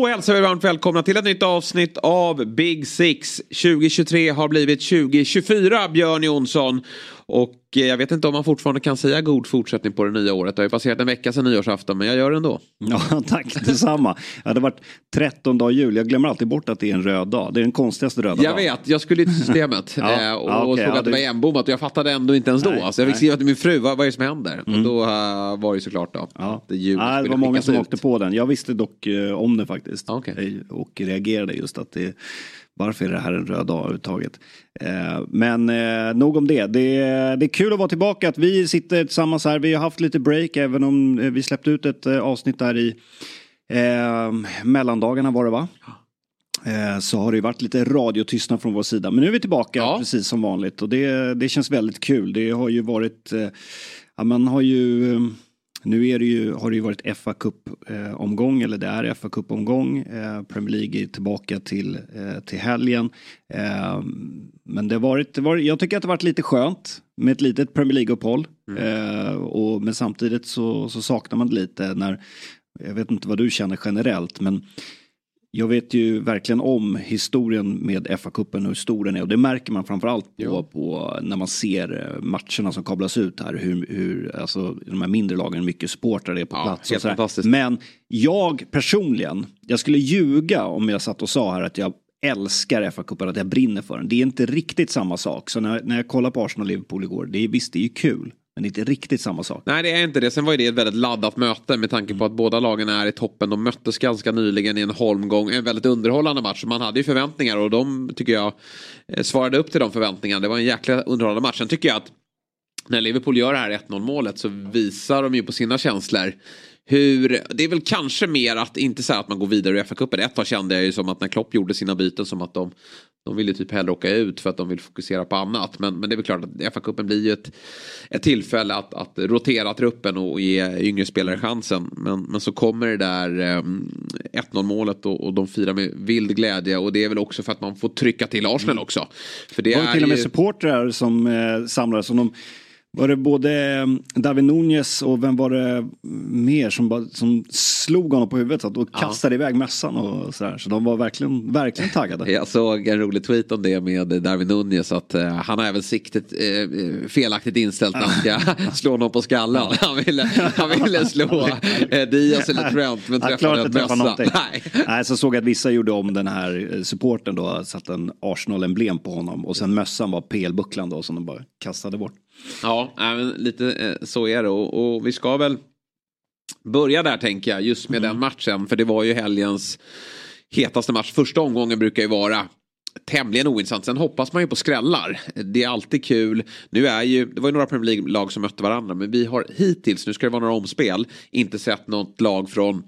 Då hälsar vi varmt välkomna till ett nytt avsnitt av Big Six. 2023 har blivit 2024, Björn Jonsson. Och eh, jag vet inte om man fortfarande kan säga god fortsättning på det nya året. Det har ju passerat en vecka sedan nyårsafton, men jag gör det ändå. Ja, tack detsamma. Ja, det har varit 13 dag jul. Jag glömmer alltid bort att det är en röd dag. Det är den konstigaste röda Jag vet, jag skulle till systemet Ja, eh, och ja, okej, såg ja, att det var igenbommat och jag fattade ändå inte ens då. Nej, alltså, jag fick skriva till min fru, vad, vad är det som händer? Och då eh, var det såklart då Ja. att jul Ja, det var många som ut. åkte på den. Jag visste dock eh, om det faktiskt. Okej. Eh, Och reagerade just att det varför är det här en röd dag överhuvudtaget? Eh, men eh, nog om det. det. Det är kul att vara tillbaka. Att vi sitter tillsammans här. Vi har haft lite break även om eh, vi släppte ut ett avsnitt där i eh, mellandagarna var det va? Så har det ju varit lite radiotystnad från vår sida. Men nu är vi tillbaka Ja. precis som vanligt och det, det känns väldigt kul. Det har ju varit, ja man har ju, nu är det ju, har det ju varit FA Cup-omgång, eller det är FA Cup-omgång. Eh, Premier League är tillbaka till, eh, till helgen. Eh, men det har varit, det var, jag tycker att det har varit lite skönt med ett litet Premier League-uppehåll. Eh, och, men samtidigt så, så saknar man det lite när, jag vet inte vad du känner generellt, men jag vet ju verkligen om historien med FA-cupen och hur stor den är och det märker man framförallt på, på när man ser eh, matcherna som kablas ut här. Hur, hur alltså, de här mindre lagen, mycket supportrar det är på Ja, plats. helt och fantastiskt. Men jag personligen, jag skulle ljuga om jag satt och sa här att jag älskar FA-cupen, att jag brinner för den. Det är inte riktigt samma sak. Så när, när jag kollar på Arsenal-Liverpool igår, det är, visst det är ju kul. Men det är inte riktigt samma sak. Nej det är inte det. Sen var ju det ett väldigt laddat möte med tanke på att båda lagen är i toppen. De möttes ganska nyligen i en holmgång. En väldigt underhållande match. Man hade ju förväntningar och de tycker jag eh, svarade upp till de förväntningarna. Det var en jäkla underhållande match. Sen tycker jag att när Liverpool gör det här 1-0 målet så visar de ju på sina känslor. Hur, det är väl kanske mer att inte säga att man går vidare i FA-cupen. Ett tag kände jag ju som att när Klopp gjorde sina byten som att de, de ville typ hellre åka ut för att de vill fokusera på annat. Men, men det är väl klart att FA-cupen blir ju ett, ett tillfälle att, att rotera truppen och ge yngre spelare chansen. Men, men så kommer det där eh, 1-0 målet och, och de firar med vild glädje. Och det är väl också för att man får trycka till Arsenal också. För det Det var är till och med ju... supportrar som eh, samlades. Som de, var det både eh, David Nunez och vem var det mer som, bara, som slog honom på huvudet och kastade iväg mössan och sådär. Så de var verkligen, verkligen taggade. Jag såg en rolig tweet om det med Darwin Nunez att eh, han har även siktet eh, felaktigt inställt när han ska slå någon på skallen. Han ville, han ville slå eh, Diaz eller Trent men träffade träffa mössa. Nej. Nej, så såg jag att vissa gjorde om den här eh, supporten då, satt en Arsenal-emblem på honom och sen mössan var PL-bucklan då som de bara kastade bort. Ja, men lite eh, så är det och, och vi ska väl börja där tänker jag just med den matchen för det var ju helgens hetaste match. Första omgången brukar ju vara tämligen ointressant. Sen hoppas man ju på skrällar. Det är alltid kul. Nu är ju, det var ju några Premier League-lag som mötte varandra men vi har hittills, nu ska det vara några omspel, inte sett något lag från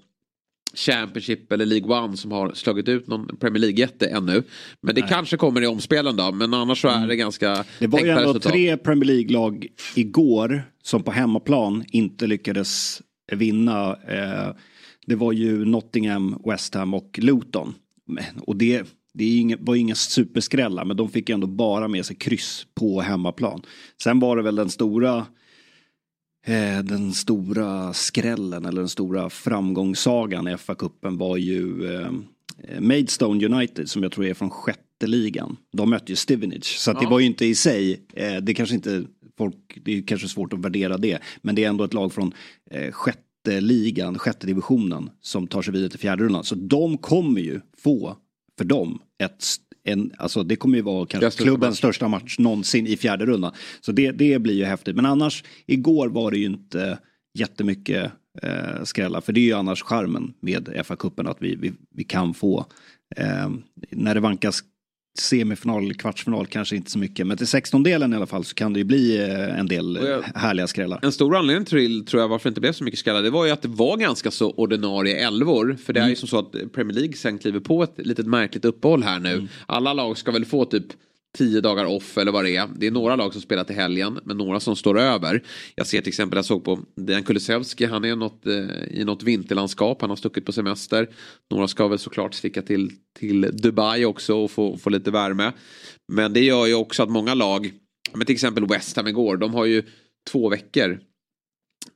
Championship eller League One som har slagit ut någon Premier League-jätte ännu. Men det kanske kommer i omspelen då. Men annars så är det ganska Det var ju ändå resultat. tre Premier League-lag igår som på hemmaplan inte lyckades vinna. Eh, det var ju Nottingham, West Ham och Luton. Och det, det var inga superskrällar men de fick ändå bara med sig kryss på hemmaplan. Sen var det väl den stora den stora skrällen eller den stora framgångssagan i FA-cupen var ju eh, Maidstone United som jag tror är från sjätte ligan. De mötte ju Stevenage så att det Ja. var ju inte i sig, eh, det kanske inte folk, det är kanske svårt att värdera det, men det är ändå ett lag från eh, sjätte ligan, sjätte divisionen som tar sig vidare till fjärde rundan. Så de kommer ju få, för dem, ett en, alltså det kommer ju vara kanske klubbens match. största match någonsin i fjärde rundan. Så det, det blir ju häftigt. Men annars, igår var det ju inte jättemycket eh, skrällar. För det är ju annars charmen med FA-cupen att vi, vi, vi kan få, eh, när det vankas semifinal, kvartsfinal kanske inte så mycket. Men till 16-delen i alla fall så kan det ju bli eh, en del jag- härliga skrällar. En stor anledning till tror jag varför det inte blev så mycket skallar det var ju att det var ganska så ordinarie elvor. För det är ju som så att Premier League sen kliver på ett litet märkligt uppehåll här nu. Alla lag ska väl få typ tio dagar off eller vad det är. Det är några lag som spelar till helgen men några som står över. Jag ser till exempel, jag såg på Dejan Kulusevski, han är något, eh, i något vinterlandskap, han har stuckit på semester. Några ska väl såklart sticka till, till Dubai också och få, få lite värme. Men det gör ju också att många lag, men till exempel West Ham igår, de har ju två veckor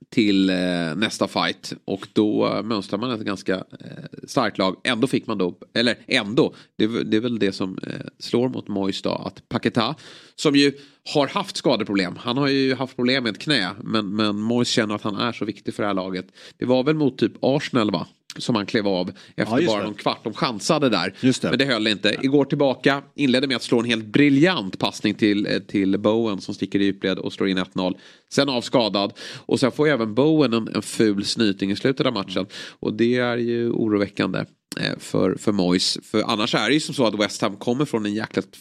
till eh, nästa fight. Och då eh, mönstrar man ett ganska eh, starkt lag. Ändå fick man då, eller ändå, det, det är väl det som eh, slår mot Mois då, att Paketa, som ju har haft skadeproblem. Han har ju haft problem med ett knä, men, men Mois känner att han är så viktig för det här laget. Det var väl mot typ Arsenal va? Som han klev av efter ja, bara någon kvart. De chansade där. Det. Men det höll inte. Igår tillbaka, inledde med att slå en helt briljant passning till, eh, till Bowen som sticker i djupled och slår in 1-0. Sen avskadad. Och sen får även Bowen en, en ful snyting i slutet av matchen. Och det är ju oroväckande eh, för, för Moyes. För annars är det ju som så att West Ham kommer från en jäkligt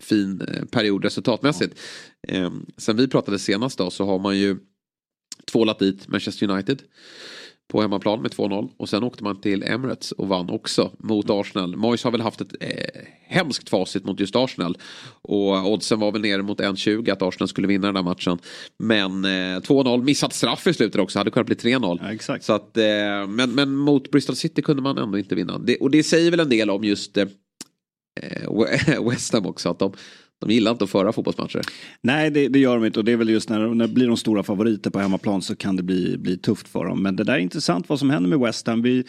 fin eh, period resultatmässigt. Ja. Sen vi pratade senast då så har man ju tvålat dit Manchester United på hemmaplan med 2-0 och sen åkte man till Emirates och vann också mot Arsenal. Moyes har väl haft ett eh, hemskt facit mot just Arsenal och oddsen var väl nere mot 1-20 att Arsenal skulle vinna den här matchen. Men eh, 2-0, missat straff i slutet också, hade kunnat bli 3-0. Ja, Så att, eh, men, men mot Bristol City kunde man ändå inte vinna. Det, och det säger väl en del om just eh West Ham också, att de de gillar inte att föra fotbollsmatcher. Nej, det, det, gör de inte och det är väl just när, när det blir de stora favoriter på hemmaplan så kan det bli, bli tufft för dem. Men det där är intressant vad som händer med West Ham. Vi,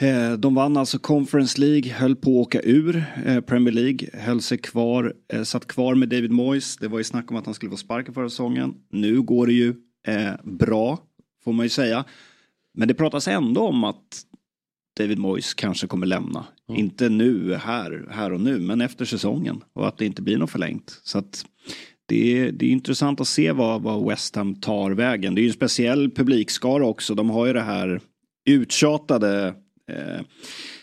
eh, de vann alltså Conference League, höll på att åka ur eh, Premier League, höll sig kvar, eh, satt kvar med David Moyes. Det var ju snack om att han skulle få sparken förra säsongen. Nu går det ju eh, bra, får man ju säga. Men det pratas ändå om att David Moyes kanske kommer lämna. Mm. Inte nu, här, här och nu, men efter säsongen. Och att det inte blir något förlängt. Så att det är, det är intressant att se vad, vad West Ham tar vägen. Det är ju en speciell publikskara också. De har ju det här uttjatade eh,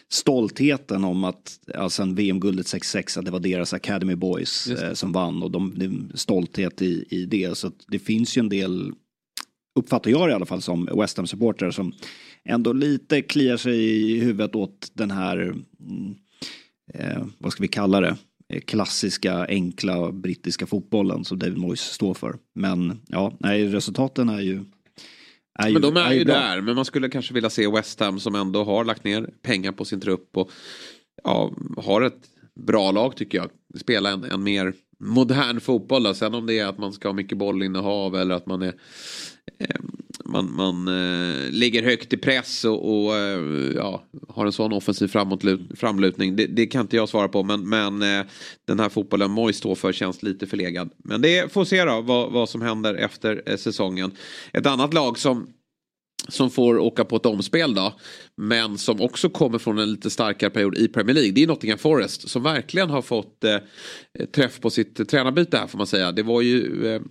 stoltheten om att, alltså VM-guldet 66, att det var deras Academy Boys eh, som vann och de, de stolthet i, i det. Så det finns ju en del, uppfattar jag i alla fall som West Ham-supportrar som ändå lite kliar sig i huvudet åt den här, mm, eh, vad ska vi kalla det, eh, klassiska enkla brittiska fotbollen som David Moyes står för. Men ja, nej, resultaten är ju är men de är, är ju bra. där, men man skulle kanske vilja se West Ham som ändå har lagt ner pengar på sin trupp och ja, har ett bra lag tycker jag. Spela en, en mer modern fotboll. Då. Sen om det är att man ska ha mycket bollinnehav eller att man är eh, man, man eh, ligger högt i press och, och eh, ja, har en sån offensiv framlutning. Det, det, kan inte jag svara på men, men eh, den här fotbollen Moj står för känns lite förlegad. Men det får se då vad, vad som händer efter eh, säsongen. Ett annat lag som som får åka på ett omspel då. Men som också kommer från en lite starkare period i Premier League. Det är Nottingham Forest som verkligen har fått eh, träff på sitt tränarbyte här får man säga. Det var ju eh,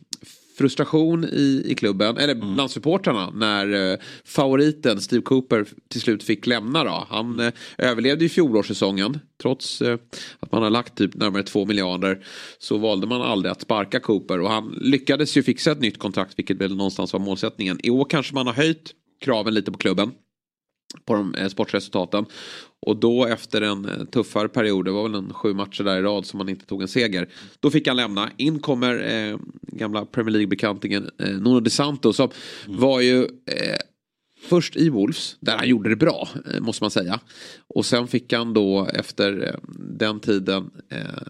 frustration i, i klubben, eller mm. bland supportrarna när eh, favoriten Steve Cooper till slut fick lämna. Då. Han eh, överlevde ju fjolårssäsongen. Trots eh, att man har lagt typ närmare två miljarder så valde man aldrig att sparka Cooper och han lyckades ju fixa ett nytt kontrakt vilket väl någonstans var målsättningen. I år kanske man har höjt kraven lite på klubben på de eh, sportresultaten. Och då efter en eh, tuffare period, det var väl en sju matcher där i rad som man inte tog en seger. Då fick han lämna. In kommer eh, gamla Premier League-bekantingen eh, Nuno De Santos som mm. var ju eh, först i Wolves, där han gjorde det bra, eh, måste man säga. Och sen fick han då efter den tiden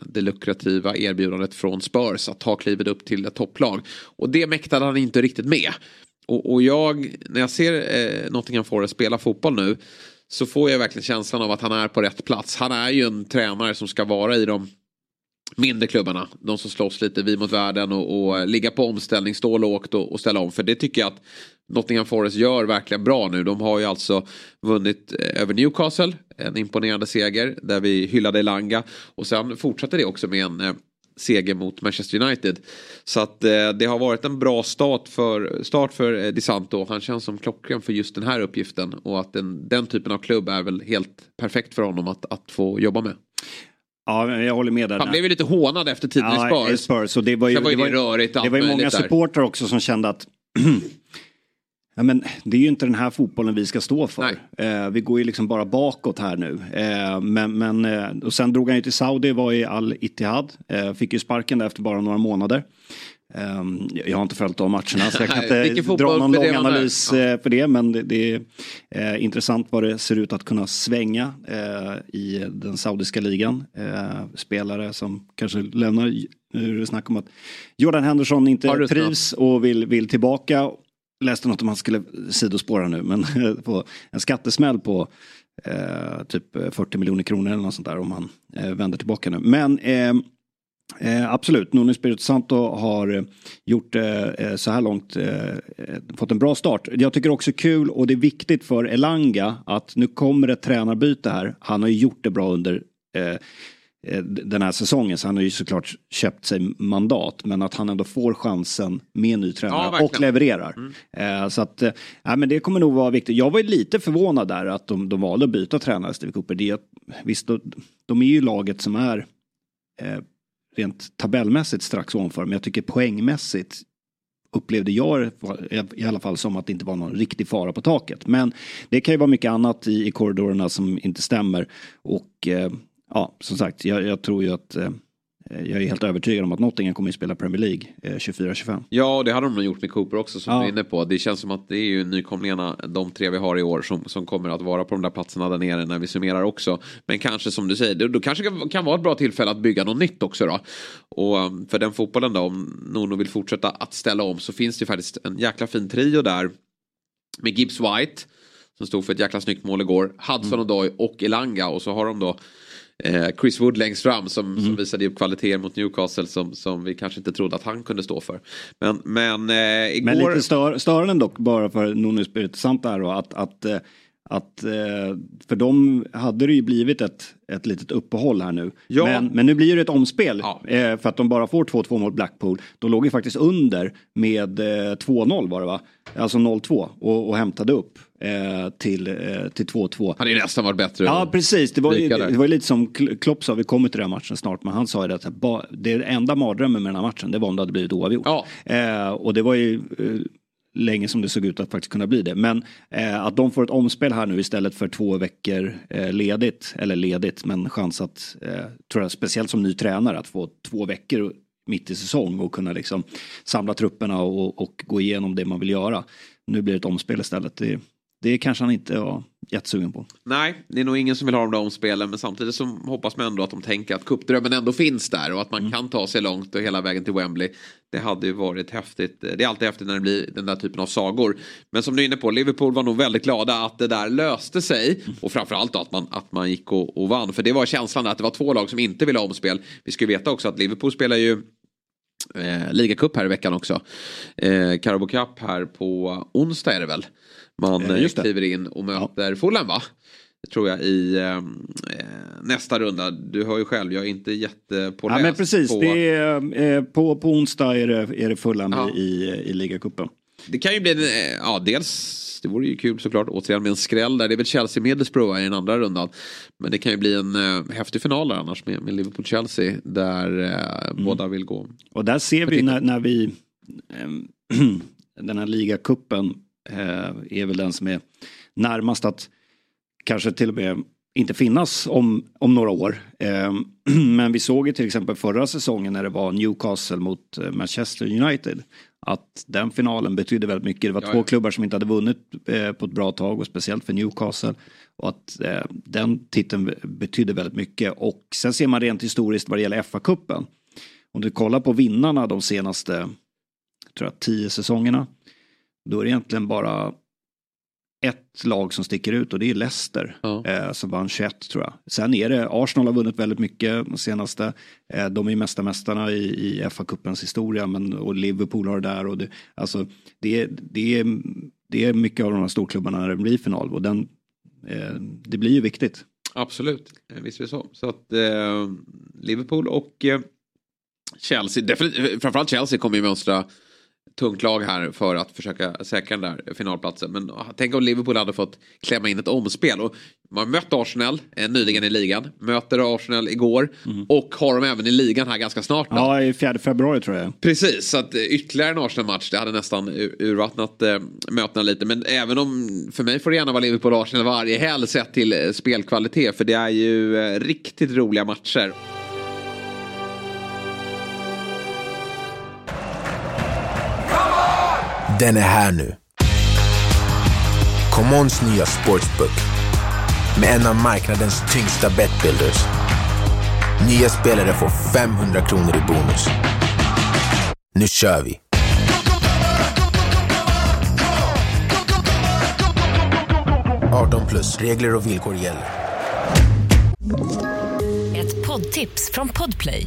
det lukrativa erbjudandet från Spurs att ta klivet upp till ett topplag. Och det mäktade han inte riktigt med. Och, och jag, när jag ser eh, Nottingham Forest spela fotboll nu så får jag verkligen känslan av att han är på rätt plats. Han är ju en tränare som ska vara i de mindre klubbarna. De som slåss lite vi mot världen och, och eh, ligga på omställning, stå lågt och, och, ställa om. För det tycker jag att Nottingham Forest gör verkligen bra nu. De har ju alltså vunnit eh, över Newcastle, en imponerande seger där vi hyllade Elanga. Och sen fortsatte det också med en eh, seger mot Manchester United. Så att eh, det har varit en bra start för, start för eh, Di Santo. Han känns som klockren för just den här uppgiften. Och att den, den typen av klubb är väl helt perfekt för honom att, att få jobba med. Ja, jag håller med där. Han blev ju lite hånad efter tiden ja, i Spurs. Spurs och det var ju, var ju det var, rörigt. Det var ju många supportrar också som kände att Ja, men det är ju inte den här fotbollen vi ska stå för. Eh, vi går ju liksom bara bakåt här nu. Eh, men, men, eh, och sen drog han ju till Saudi, var i Al-Ittihad. Eh, fick ju sparken där efter bara några månader. Ehm, jag har inte följt de matcherna så jag kan inte dra någon lång analys ja. Eh, för det. Men det, det är eh, intressant vad det ser ut att kunna svänga i den saudiska ligan. spelare som kanske lämnar, nu är det snack om att Jordan Henderson inte trivs och vill, vill tillbaka läste något om han skulle sidospåra nu, men på en skattesmäll på eh, typ eh, 40 miljoner kronor eller något sånt där om han eh, vänder tillbaka nu. Men eh, Eh, absolut, Nuno Espirito Santo har gjort eh, eh, så här långt eh, fått en bra start. Jag tycker också kul och det är viktigt för Elanga att nu kommer ett tränarbyte här. Han har ju gjort det bra under Eh, den här säsongen. Så han har ju såklart köpt sig mandat. Men att han ändå får chansen med ny tränare ja, och levererar. Mm. Eh, så att, eh, ja, men det kommer nog vara viktigt. Jag var ju lite förvånad där att de, de valde att byta tränare, Steve Cooper. Det, visst, de, de är ju laget som är eh, rent tabellmässigt strax ovanför. Men jag tycker poängmässigt upplevde jag i alla fall som att det inte var någon riktig fara på taket. Men det kan ju vara mycket annat i, i korridorerna som inte stämmer. Och eh, ja, som sagt, jag, jag tror ju att eh, jag är helt övertygad om att Nottingham kommer att spela Premier League eh, 24-25. Ja, och det hade de nog gjort med Cooper också som ja. du är inne på. Det känns som att det är ju nykomlingarna, de tre vi har i år, som, som kommer att vara på de där platserna där nere när vi summerar också. Men kanske som du säger, då, då kanske kan, kan vara ett bra tillfälle att bygga något nytt också då. Och um, för den fotbollen då, om Nono vill fortsätta att ställa om så finns det ju faktiskt en jäkla fin trio där. Med Gibbs White, som stod för ett jäkla snyggt mål igår, Hudson mm. Odoi och Elanga och så har de då eh, Chris Wood längst fram som, mm. som visade upp kvaliteter mot Newcastle som, som vi kanske inte trodde att han kunde stå för. Men, men eh, igår... Men lite stör, störande dock bara för Nuno Espirito Santo här då att, att eh, att eh, för dem hade det ju blivit ett, ett litet uppehåll här nu. Ja. Men, men nu blir det ett omspel ja. Eh, för att de bara får 2-2 mot Blackpool. De låg ju faktiskt under med 2-0 var det va? Alltså 0-2 och, och hämtade upp eh, till, eh, till 2-2. Hade ju nästan varit bättre. Ja precis, det var, ju, det var lite som Klopp sa, vi kommer till den här matchen snart, men han sa ju att det enda mardrömmen med den här matchen det var om det hade blivit oavgjort. Ja. Eh, och det var ju eh, länge som det såg ut att faktiskt kunna bli det. Men eh, att de får ett omspel här nu istället för två veckor eh, ledigt, eller ledigt, men chans att, eh, tror jag, speciellt som ny tränare, att få två veckor mitt i säsong och kunna liksom samla trupperna och, och gå igenom det man vill göra. Nu blir det ett omspel istället. Det, det kanske han inte var jättesugen på. Nej, det är nog ingen som vill ha de där omspelen. Men samtidigt så hoppas man ändå att de tänker att kuppdrömmen ändå finns där. Och att man mm. kan ta sig långt och hela vägen till Wembley. Det hade ju varit häftigt. Det är alltid häftigt när det blir den där typen av sagor. Men som du är inne på, Liverpool var nog väldigt glada att det där löste sig. Och framförallt att man, att man gick och, och vann. För det var känslan att det var två lag som inte ville ha omspel. Vi ska ju veta också att Liverpool spelar ju eh, ligacup här i veckan också. Eh, Carabo Cup här på onsdag är det väl man eh, eh kliver in och möter ja. Fulham va? Tror jag i ehm, eh, nästa runda. Du hör ju själv, jag är inte jättepåläst. Ja men precis, på... Det är, eh, på, på onsdag är det, är det Fulham ja. i, i ligacupen. Det kan ju bli, eh, ja dels det vore ju kul såklart återigen med en skräll där. Det är väl Chelsea Middlesbrough i den andra rundan. Men det kan ju bli en eh, häftig final där annars med, med Liverpool-Chelsea. Där eh, mm. båda vill gå. Och där ser vi när, när vi eh, den här ligacupen Eh, är väl den som är närmast att kanske till och med inte finnas om, om några år. Eh, men vi såg ju till exempel förra säsongen när det var Newcastle mot eh, Manchester United. Att den finalen betydde väldigt mycket. Det var ja, två ja. klubbar som inte hade vunnit på ett bra tag och speciellt för Newcastle. Och att den titeln betydde väldigt mycket. Och sen ser man rent historiskt vad det gäller FA-cupen. Om du kollar på vinnarna de senaste tror jag, tio säsongerna då är det egentligen bara ett lag som sticker ut och det är Leicester ja. eh, som vann 21 tror jag. Sen är det, Arsenal har vunnit väldigt mycket de senaste. Eh, de är mesta mästarna i, i FA-cupens historia men, och Liverpool har det där. Och det, alltså, det, det, är, det är mycket av de här storklubbarna när det blir final och den, eh, det blir ju viktigt. Absolut, eh, visst är det så. Så att eh, Liverpool och eh, Chelsea, framförallt Chelsea kommer ju mönstra tungt lag här för att försöka säkra den där finalplatsen. Men tänk om Liverpool hade fått klämma in ett omspel. Och man mött Arsenal eh, nyligen i ligan. Möter Arsenal igår. Mm. Och har dem även i ligan här ganska snart. Då. Ja, i 4 februari tror jag. Precis, så att eh, ytterligare en Arsenal-match. Det hade nästan urvattnat eh, mötena lite. Men även om, för mig får det gärna vara Liverpool och Arsenal varje helg sett till eh, spelkvalitet. För det är ju eh, riktigt roliga matcher. Den är här nu. Commons nya sportsbook med en av marknadens tyngsta betbuilders. Nya spelare får 500 kronor i bonus. Nu kör vi! plus. Regler och villkor gäller. Ett poddtips från Podplay.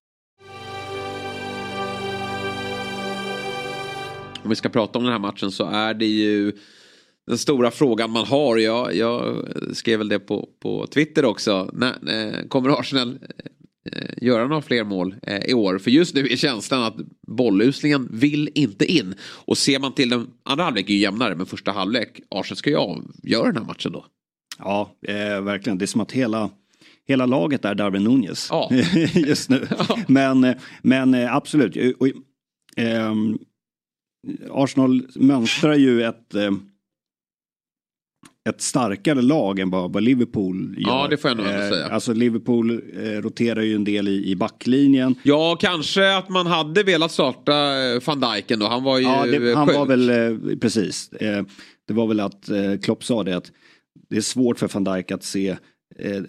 Om vi ska prata om den här matchen så är det ju den stora frågan man har. Jag, jag skrev väl det på, på Twitter också. När, eh, kommer Arsenal eh, göra några fler mål eh, i år? För just nu är känslan att bolluslingen vill inte in. Och ser man till den andra halvlek är ju jämnare men första halvlek. Arsenal ska ju avgöra den här matchen då. Ja, eh, verkligen. Det är som att hela, hela laget är Darwin Nunez Ja. just nu. Ja. Men, eh, men eh, absolut. Ehm, Arsenal mönstrar ju ett, eh, ett starkare lag än vad, Liverpool gör. Ja, det får jag nog ändå Eh, säga. Alltså Liverpool eh, roterar ju en del i, i backlinjen. Ja, kanske att man hade velat starta van Dijken då. Han var ju Ja, det, han sjuk. var väl, precis. Det var väl att Klopp sa det att det är svårt för van Dijk att se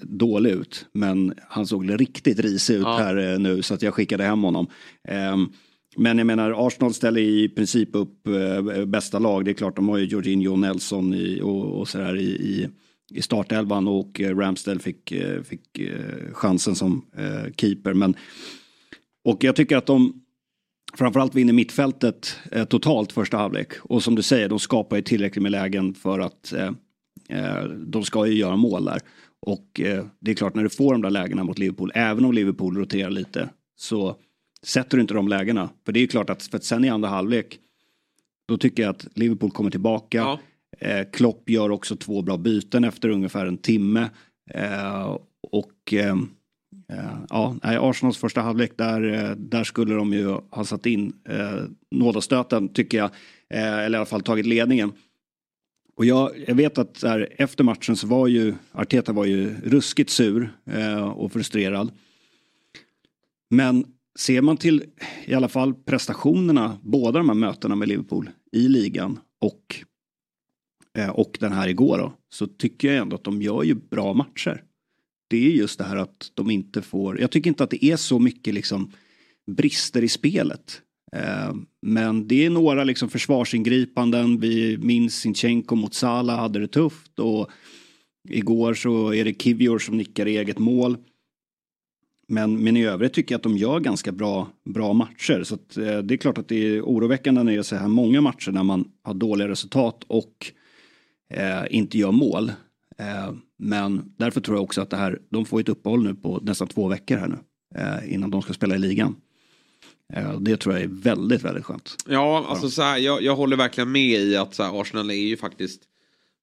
dålig ut. Men han såg riktigt risig ut Ja. här nu så att jag skickade hem honom. Men jag menar Arsenal ställer i princip upp eh, bästa lag. Det är klart de har ju Jorginho och Nelson i, och, och sådär i, i, i startelvan och eh, Ramsdale fick, eh, fick eh, chansen som eh, keeper. Men, och jag tycker att de framförallt vinner mittfältet eh, totalt första halvlek. Och som du säger, de skapar ju tillräckligt med lägen för att eh, eh de ska ju göra mål där. Och eh, det är klart när du får de där lägena mot Liverpool, även om Liverpool roterar lite, så sätter du inte de lägena. För det är ju klart att, för att sen i andra halvlek, då tycker jag att Liverpool kommer tillbaka. Ja. Eh, Klopp gör också två bra byten efter ungefär en timme. Eh, och eh, eh, ja, Arsenals första halvlek, där, eh, där skulle de ju ha satt in eh, nådastöten tycker jag. Eh, eller i alla fall tagit ledningen. Och jag, jag vet att där, efter matchen så var ju Arteta var ju ruskigt sur eh, och frustrerad. Men ser man till i alla fall prestationerna, båda de här mötena med Liverpool i ligan och, eh, och den här igår då, så tycker jag ändå att de gör ju bra matcher. Det är just det här att de inte får, jag tycker inte att det är så mycket liksom brister i spelet. Eh, men det är några liksom försvarsingripanden. Vi minns Sinchenko mot Salah hade det tufft och igår så är det Kivior som nickar i eget mål. Men, men i övrigt tycker jag att de gör ganska bra, bra matcher. Så att, eh, det är klart att det är oroväckande när det är så här många matcher när man har dåliga resultat och eh, inte gör mål. Eh, men därför tror jag också att det här, de får ett uppehåll nu på nästan två veckor här nu. Eh, innan de ska spela i ligan. Eh, det tror jag är väldigt, väldigt skönt. Ja, alltså så här, jag, jag håller verkligen med i att så här, Arsenal är ju faktiskt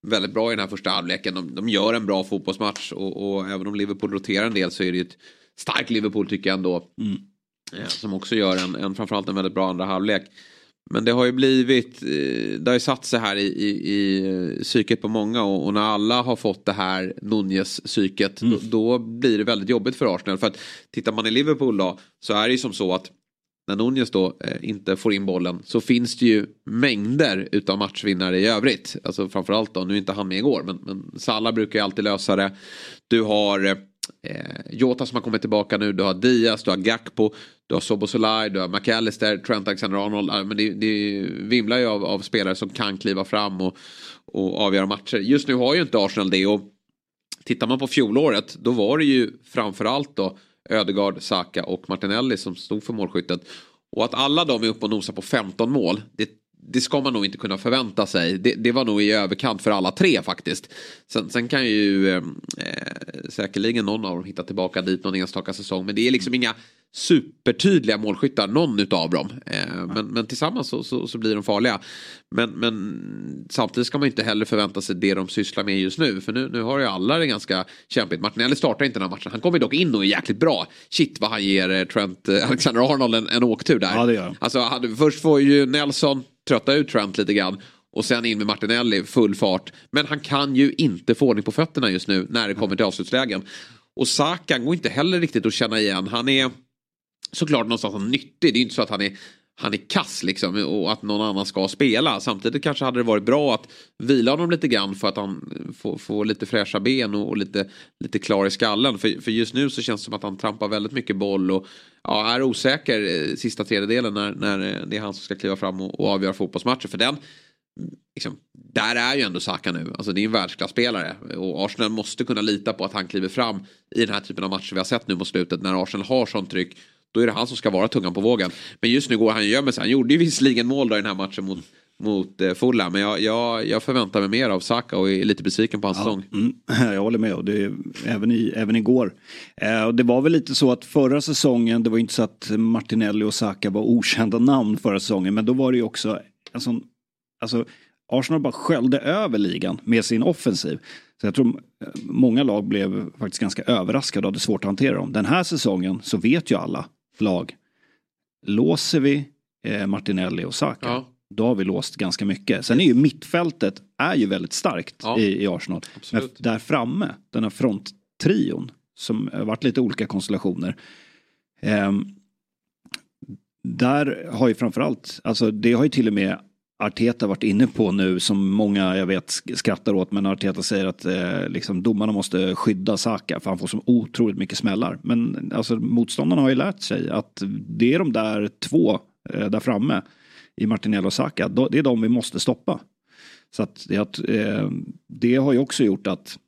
väldigt bra i den här första halvleken. De, de gör en bra fotbollsmatch och, och även om Liverpool roterar en del så är det ju ett starkt Liverpool tycker jag ändå. Eh, som också gör en, en, framförallt en väldigt bra andra halvlek. Men det har ju blivit, eh, det har ju satt sig här i, i, i eh, psyket på många och, och när alla har fått det här Nunez-psyket då, då blir det väldigt jobbigt för Arsenal. För att tittar man i Liverpool då så är det ju som så att när Nunez då eh, inte får in bollen så finns det ju mängder utav matchvinnare i övrigt. Alltså framförallt då, nu är inte han med igår men, men Salah brukar ju alltid lösa det. Du har eh, Jota som har kommit tillbaka nu, du har Diaz, du har Gakpo, du har Sobosolai, du har McAllister, Trent Alexander-Arnold. Men det, det vimlar ju av, av spelare som kan kliva fram och, och avgöra matcher. Just nu har ju inte Arsenal det och tittar man på fjolåret då var det ju framförallt då Ödegaard, Saka och Martinelli som stod för målskyttet. Och att alla de är uppe och nosar på 15 mål, det, det ska man nog inte kunna förvänta sig. Det, det var nog i överkant för alla tre faktiskt. Sen, sen kan ju eh, eh säkerligen någon av dem hitta tillbaka dit någon enstaka säsong. Men det är liksom inga supertydliga målskyttar, någon utav dem. Eh, men, men tillsammans så, så, så blir de farliga. Men, men samtidigt ska man inte heller förvänta sig det de sysslar med just nu. För nu, nu har ju alla det ganska kämpigt. Martinelli startar inte den här matchen. Han kommer dock in och är jäkligt bra. Shit vad han ger eh, Trent eh, Alexander-Arnold en, en åktur där. Ja, det gör han. Alltså, hade, först får ju Nelson trötta ut Trent lite grann. Och sen in med Martinelli, full fart. Men han kan ju inte få ordning på fötterna just nu när det kommer till avslutslägen. Och Saka går inte heller riktigt att känna igen. Han är såklart någonstans nyttig. Det är inte så att han är han är kass liksom och att någon annan ska spela. Samtidigt kanske hade det varit bra att vila honom lite grann för att han får, får lite fräscha ben och, och, lite, lite klar i skallen. För, för just nu så känns det som att han trampar väldigt mycket boll och ja, är osäker eh, sista tredjedelen när, när eh, det är han som ska kliva fram och, och avgöra fotbollsmatcher. För den, liksom, där är ju ändå Saka nu. Alltså det är en världsklasspelare. Och Arsenal måste kunna lita på att han kliver fram i den här typen av matcher vi har sett nu mot slutet. När Arsenal har sånt tryck då är det han som ska vara tungan på vågen. Men just nu går han och gömmer sig. Han gjorde ju visserligen mål då i den här matchen mot, mot eh, Fulham. Men jag, jag, jag, förväntar mig mer av Saka och är lite besviken på hans ja, säsong. Mm, jag håller med. Och det, även, i, även igår. Eh, och det var väl lite så att förra säsongen, det var inte så att Martinelli och Saka var okända namn förra säsongen. Men då var det ju också en sån, alltså Arsenal bara sköljde över ligan med sin offensiv. Så jag tror eh, många lag blev faktiskt ganska överraskade och hade svårt att hantera dem. Den här säsongen så vet ju alla lag. Låser vi eh, Martinelli och Saka, ja. då har vi låst ganska mycket. Sen är ju mittfältet är ju väldigt starkt ja. i, i, Arsenal. Men där framme, den här fronttrion, som har varit lite olika konstellationer. Eh, där har ju framförallt, alltså det har ju till och med Arteta varit inne på nu som många jag vet skrattar åt men Arteta säger att eh, liksom, domarna måste skydda Saka för han får så otroligt mycket smällar. Men alltså, motståndarna har ju lärt sig att det är de där två eh, där framme i Martinelli och Saka, det är de vi måste stoppa. Så att det, eh, det har ju också gjort att,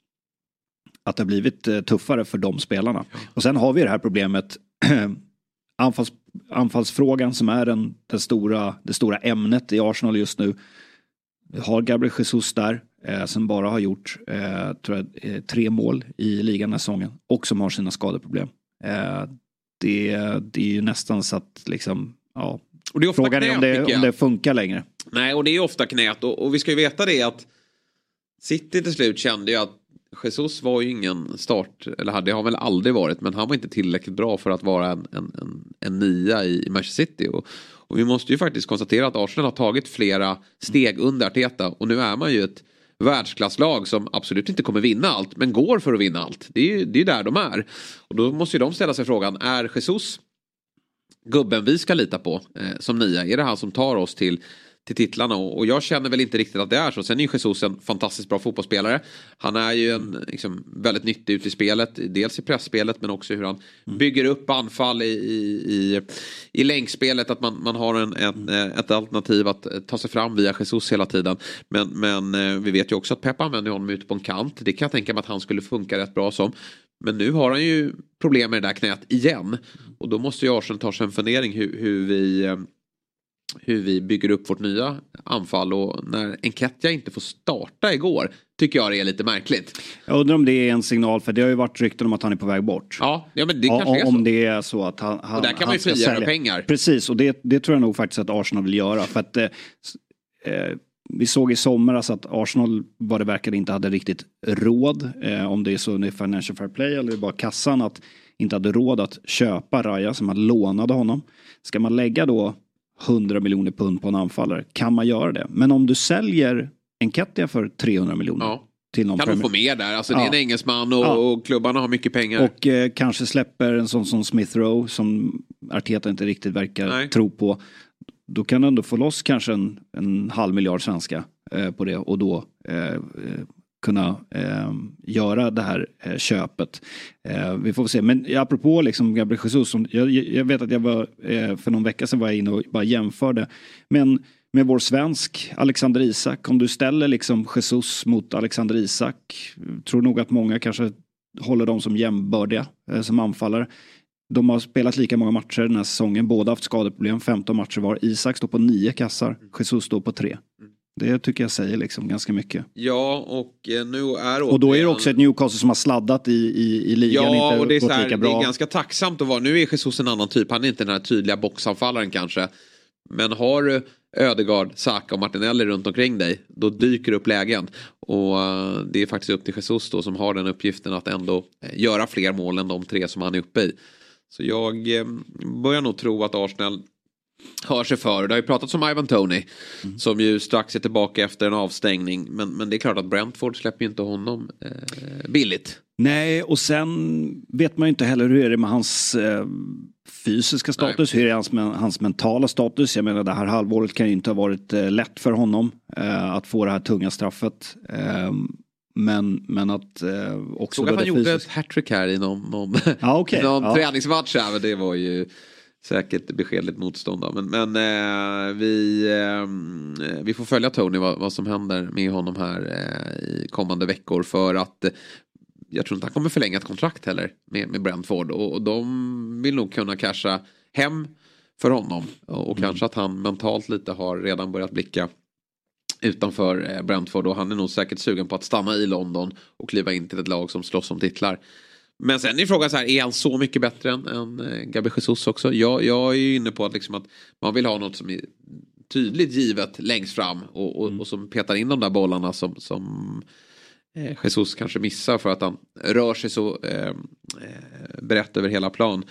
att det har blivit eh, tuffare för de spelarna. Och sen har vi det här problemet anfalls, anfallsfrågan som är den, den stora, det stora ämnet i Arsenal just nu. Har Gabriel Jesus där, eh, som bara har gjort eh, tror jag, eh, tre mål i ligan den här säsongen och som har sina skadeproblem. Eh, det, det är ju nästan så att liksom, ja, och det är ofta frågan knät, är om det, om det funkar längre. Nej, och det är ofta knät och, och vi ska ju veta det att City till slut kände ju att Jesus var ju ingen start, eller det har väl aldrig varit, men han var inte tillräckligt bra för att vara en, en, en, en nia i Manchester City. Och, och, vi måste ju faktiskt konstatera att Arsenal har tagit flera steg under Arteta och nu är man ju ett världsklasslag som absolut inte kommer vinna allt, men går för att vinna allt. Det är ju det är där de är. Och då måste ju de ställa sig frågan, är Jesus gubben vi ska lita på eh, som nia? Är det han som tar oss till till titlarna och jag känner väl inte riktigt att det är så. Sen är ju Jesus en fantastiskt bra fotbollsspelare. Han är ju en liksom, väldigt nyttig ute i spelet, dels i pressspelet men också hur han mm. bygger upp anfall i, i, i, i länkspelet. Att man, man har en, en, mm. ett alternativ att ta sig fram via Jesus hela tiden. Men, men eh, vi vet ju också att Pep använder honom ute på en kant. Det kan jag tänka mig att han skulle funka rätt bra som. Men nu har han ju problem med det där knät igen. Och då måste ju Arsenal ta sig en fundering hur, hur vi eh, hur vi bygger upp vårt nya anfall och när Enketia inte får starta igår tycker jag det är lite märkligt. Jag undrar om det är en signal för det har ju varit rykten om att han är på väg bort. Ja, ja men det kanske ja, är så. Om det är så att han, han Och där kan man ju frigöra pengar. Precis och det, det tror jag nog faktiskt att Arsenal vill göra för att eh, eh, vi såg i somras att Arsenal vad det verkar inte hade riktigt råd, eh, om det är så under Financial Fair Play eller bara kassan, att inte hade råd att köpa Raja som man lånade honom. Ska man lägga då 100 miljoner pund på en anfallare kan man göra det. Men om du säljer Enketia för 300 miljoner. Ja. Till någon kan du få mer där, alltså ja. det är en engelsman och, ja. och klubbarna har mycket pengar. Och eh, kanske släpper en sån som Smith Rowe som Arteta inte riktigt verkar Nej. tro på. Då kan du ändå få loss kanske en, en halv miljard svenska eh, på det och då eh, eh kunna eh, göra det här eh, köpet. Eh, vi får se, men apropå liksom Gabriel Jesus, som, jag, jag vet att jag var, eh, för någon vecka sedan var jag inne och bara jämförde. Men med vår svensk Alexander Isak, om du ställer liksom Jesus mot Alexander Isak, tror nog att många kanske håller dem som jämbördiga eh, som anfallare. De har spelat lika många matcher den här säsongen, båda haft skadeproblem, 15 matcher var. Isak står på 9 kassar, Jesus står på tre. Mm. Det tycker jag säger liksom ganska mycket. Ja, och eh, nu är Och då är det också ett Newcastle som har sladdat i, i, i ligan. Ja, och det är, så här, det är ganska tacksamt att vara. Nu är Jesus en annan typ. Han är inte den här tydliga boxanfallaren kanske. Men har du Ödegard, Saka och Martinelli runt omkring dig. Då dyker upp lägen. Och uh, det är faktiskt upp till Jesus då som har den uppgiften att ändå uh, göra fler mål än de tre som han är uppe i. Så jag börjar nog tro att Arsenal hör sig för. Det har ju pratats om Ivan Tony. Mm. Som ju strax är tillbaka efter en avstängning. Men, men det är klart att Brentford släpper ju inte honom eh, billigt. Nej, och sen vet man ju inte heller hur är det med hans eh, fysiska status, Nej. hur är hans, hans mentala status. Jag menar det här halvåret kan ju inte ha varit eh, lätt för honom eh, att få det här tunga straffet. Ehm, men, men att eh, också... Såg att han gjorde ett hattrick här i någon, någon, ah, okay. någon ja. träningsmatch. Här, men det var ju säkert beskedligt motstånd. Då. Men, men eh, vi, eh, vi får följa Tony vad, vad som händer med honom här eh, i kommande veckor. För att jag tror inte han kommer förlänga ett kontrakt heller med, med Brentford. Och, och de vill nog kunna casha hem för honom. Och, och mm. kanske att han mentalt lite har redan börjat blicka utanför eh, Brentford och han är nog säkert sugen på att stanna i London och kliva in till ett lag som slåss om titlar. Men sen är frågan så här, är han så mycket bättre än, än eh, Gabi Jesus också? Jag, jag är ju inne på att, liksom att man vill ha något som är tydligt givet längst fram och, och, mm. och som petar in de där bollarna som, som eh, Jesus kanske missar för att han rör sig så eh, eh brett över hela plan.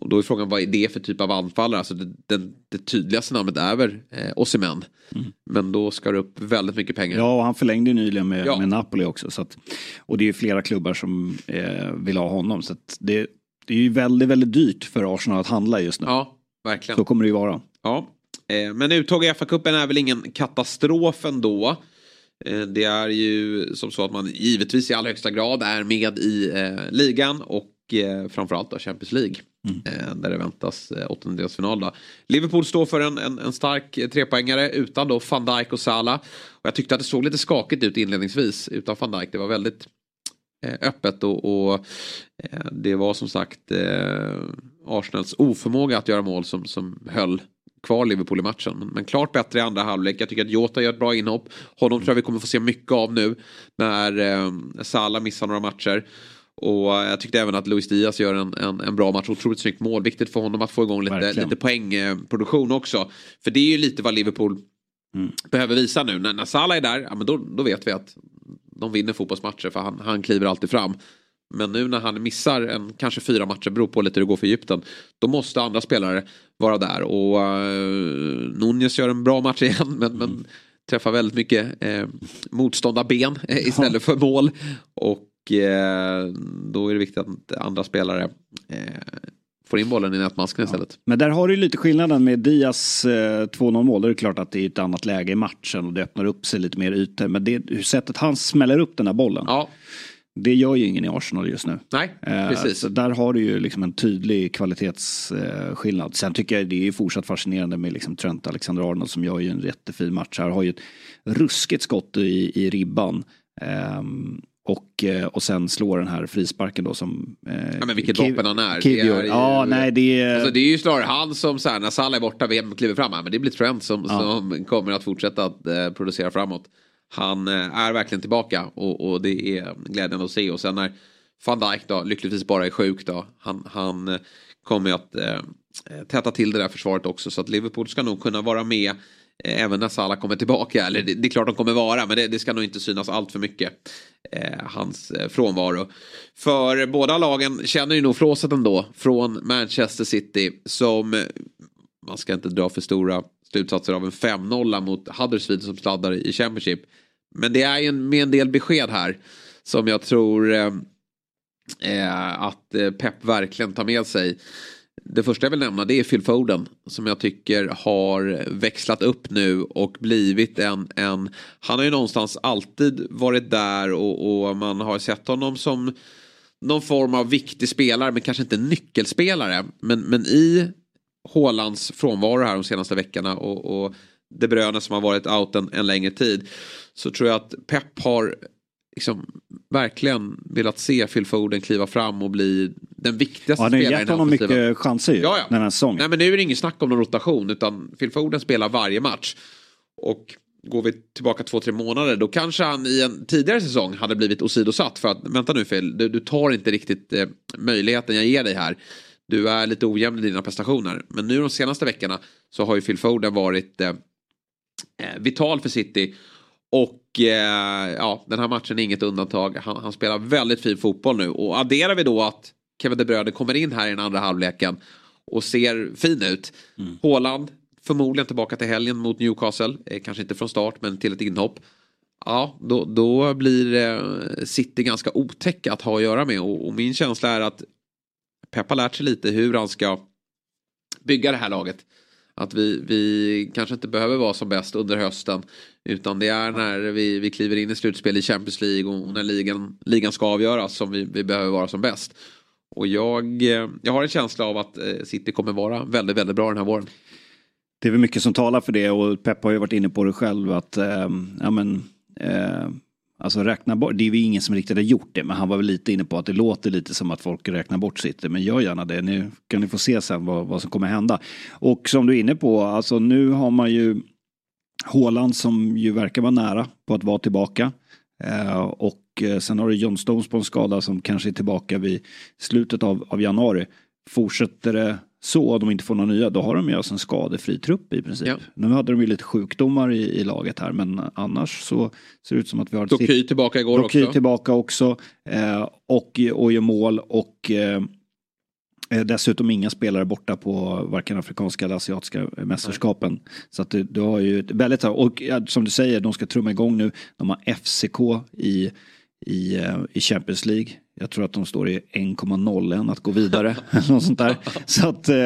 Och då är frågan vad är det för typ av anfallare? Alltså det, det, det tydligaste namnet är väl eh, Osimhen. Mm. Men då ska det upp väldigt mycket pengar. Ja, och han förlängde ju nyligen med, ja. med Napoli också. Så att, och det är ju flera klubbar som eh, vill ha honom. Så det, det är ju väldigt, väldigt dyrt för Arsenal att handla just nu. Ja, verkligen. Så kommer det ju vara. Ja, eh, men uttåg i FA-cupen är väl ingen katastrof ändå. Eh, det är ju som så att man givetvis i allra högsta grad är med i eh, ligan och eh, framförallt då Champions League. Mm. Eh, där det väntas eh, åttondelsfinal. Då. Liverpool står för en, en, en stark eh, trepoängare utan då van Dijk och Salah. Och jag tyckte att det såg lite skakigt ut inledningsvis utan van Dijk. Det var väldigt öppet och, och det var som sagt eh, Arsenals oförmåga att göra mål som, som höll kvar Liverpool i matchen. Men, men klart bättre i andra halvlek. Jag tycker att Jota gör ett bra inhopp. Honom tror jag vi kommer få se mycket av nu när eh, Salah missar några matcher. Och jag tyckte även att Luis Diaz gör en, en, en bra match. Otroligt snyggt mål. Viktigt för honom att få igång lite, lite poängproduktion också. För det är ju lite vad Liverpool mm. behöver visa nu. När, när Salah är där, ja, men då, då vet vi att de vinner fotbollsmatcher för han, han kliver alltid fram. Men nu när han missar en, kanske fyra matcher, beror på lite hur det går för Egypten. Då måste andra spelare vara där. Och uh, Nunez gör en bra match igen. Men, mm. men träffar väldigt mycket eh, motståndarben eh, istället för mål. Och då är det viktigt att andra spelare eh, får in bollen i nätmasken istället. Ja. Men där har du lite skillnaden med Dias eh, 2-0 mål. Det är klart att det är ett annat läge i matchen och det öppnar upp sig lite mer ytor. Men det sättet han smäller upp den här bollen. Ja. Det gör ju ingen i Arsenal just nu. Nej, eh, precis. Så där har du ju liksom en tydlig kvalitetsskillnad. Sen tycker jag det är fortsatt fascinerande med liksom Trent Alexander-Arnold som gör ju en jättefin match här. Har ju ett ruskigt skott i, i ribban. Um, och, eh, och sen slår den här frisparken då som... Eh, ja men vilket vapen han är. Det är ju, ja, nej, det, är... Alltså, det är ju snarare han som så här, när Salah är borta, vem kliver fram? Men det blir Trent som, ja. som kommer att fortsätta att eh, producera framåt. Han eh, är verkligen tillbaka och, och, det är glädjande att se. Och sen när van Dijk då lyckligtvis bara är sjuk då. Han, han eh, kommer att eh, täta till det där försvaret också. Så att Liverpool ska nog kunna vara med Eh, även när Salah kommer tillbaka, eller det, det är klart de kommer vara, men det, det ska nog inte synas allt för mycket. Eh, hans eh, frånvaro. För båda lagen känner ju nog flåset ändå från Manchester City som, eh, man ska inte dra för stora slutsatser av en 5-0 mot Huddersfield som sladdar i Championship. Men det är ju med en del besked här som jag tror eh, att Pep verkligen tar med sig. Det första jag vill nämna det är Phil Foden som jag tycker har växlat upp nu och blivit en, en han har ju någonstans alltid varit där och, och man har sett honom som någon form av viktig spelare men kanske inte nyckelspelare. Men, men i Hålands frånvaro här de senaste veckorna och, och De Bruyne som har varit out en, en längre tid så tror jag att Pep har liksom, verkligen velat se Phil Foden kliva fram och bli den viktigaste ja, spelaren. Ja, gett honom mycket chanser ja, ja. den här säsongen. Nej, men nu är det inget snack om någon rotation utan Phil Foden spelar varje match. Och går vi tillbaka två, tre månader då kanske han i en tidigare säsong hade blivit åsidosatt för att vänta nu Phil, du, du tar inte riktigt eh, möjligheten jag ger dig här. Du är lite ojämn i dina prestationer. Men nu de senaste veckorna så har ju Phil Foden varit eh, eh vital för City. Och eh, ja, den här matchen är inget undantag. Han, han, spelar väldigt fin fotboll nu. Och adderar vi då att Kevin De Bruyne kommer in här i den andra halvleken och ser fin ut. Mm. Håland förmodligen tillbaka till helgen mot Newcastle. Eh, kanske inte från start men till ett inhopp. Ja, då, då blir eh, City ganska otäcka att ha att göra med. Och, och min känsla är att Pep har lärt sig lite hur han ska bygga det här laget. Att vi, vi kanske inte behöver vara som bäst under hösten. Utan det är när vi, vi kliver in i slutspel i Champions League och när ligan, ligan ska avgöras som vi, vi behöver vara som bäst. Och jag, eh, jag har en känsla av att eh, City kommer vara väldigt, väldigt bra den här våren. Det är väl mycket som talar för det och Pep har ju varit inne på det själv att eh, ja, men, eh, Alltså räkna bort, det är ju ingen som riktigt har gjort det, men han var väl lite inne på att det låter lite som att folk räknar bort City. Men gör gärna det, nu kan ni få se sen vad, vad som kommer hända. Och som du är inne på, alltså nu har man ju Håland som ju verkar vara nära på att vara tillbaka. Eh, och eh, sen har du John Stones på en skada som kanske är tillbaka vid slutet av, av januari. Fortsätter det så och de inte får några nya, då har de ju alltså en skadefri trupp i princip. Ja. Nu hade de ju lite sjukdomar i, i, laget här men annars så ser det ut som att vi har... Doky tillbaka igår Doky också. tillbaka också. Eh, och, och gör mål och eh, eh, Dessutom inga spelare borta på varken afrikanska eller asiatiska mästerskapen. Nej. Så att du, du har ju väldigt, och som du säger, de ska trumma igång nu. De har FCK i, i, eh, i Champions League. Jag tror att de står i 1,01 att gå vidare. något sånt där. Så att eh,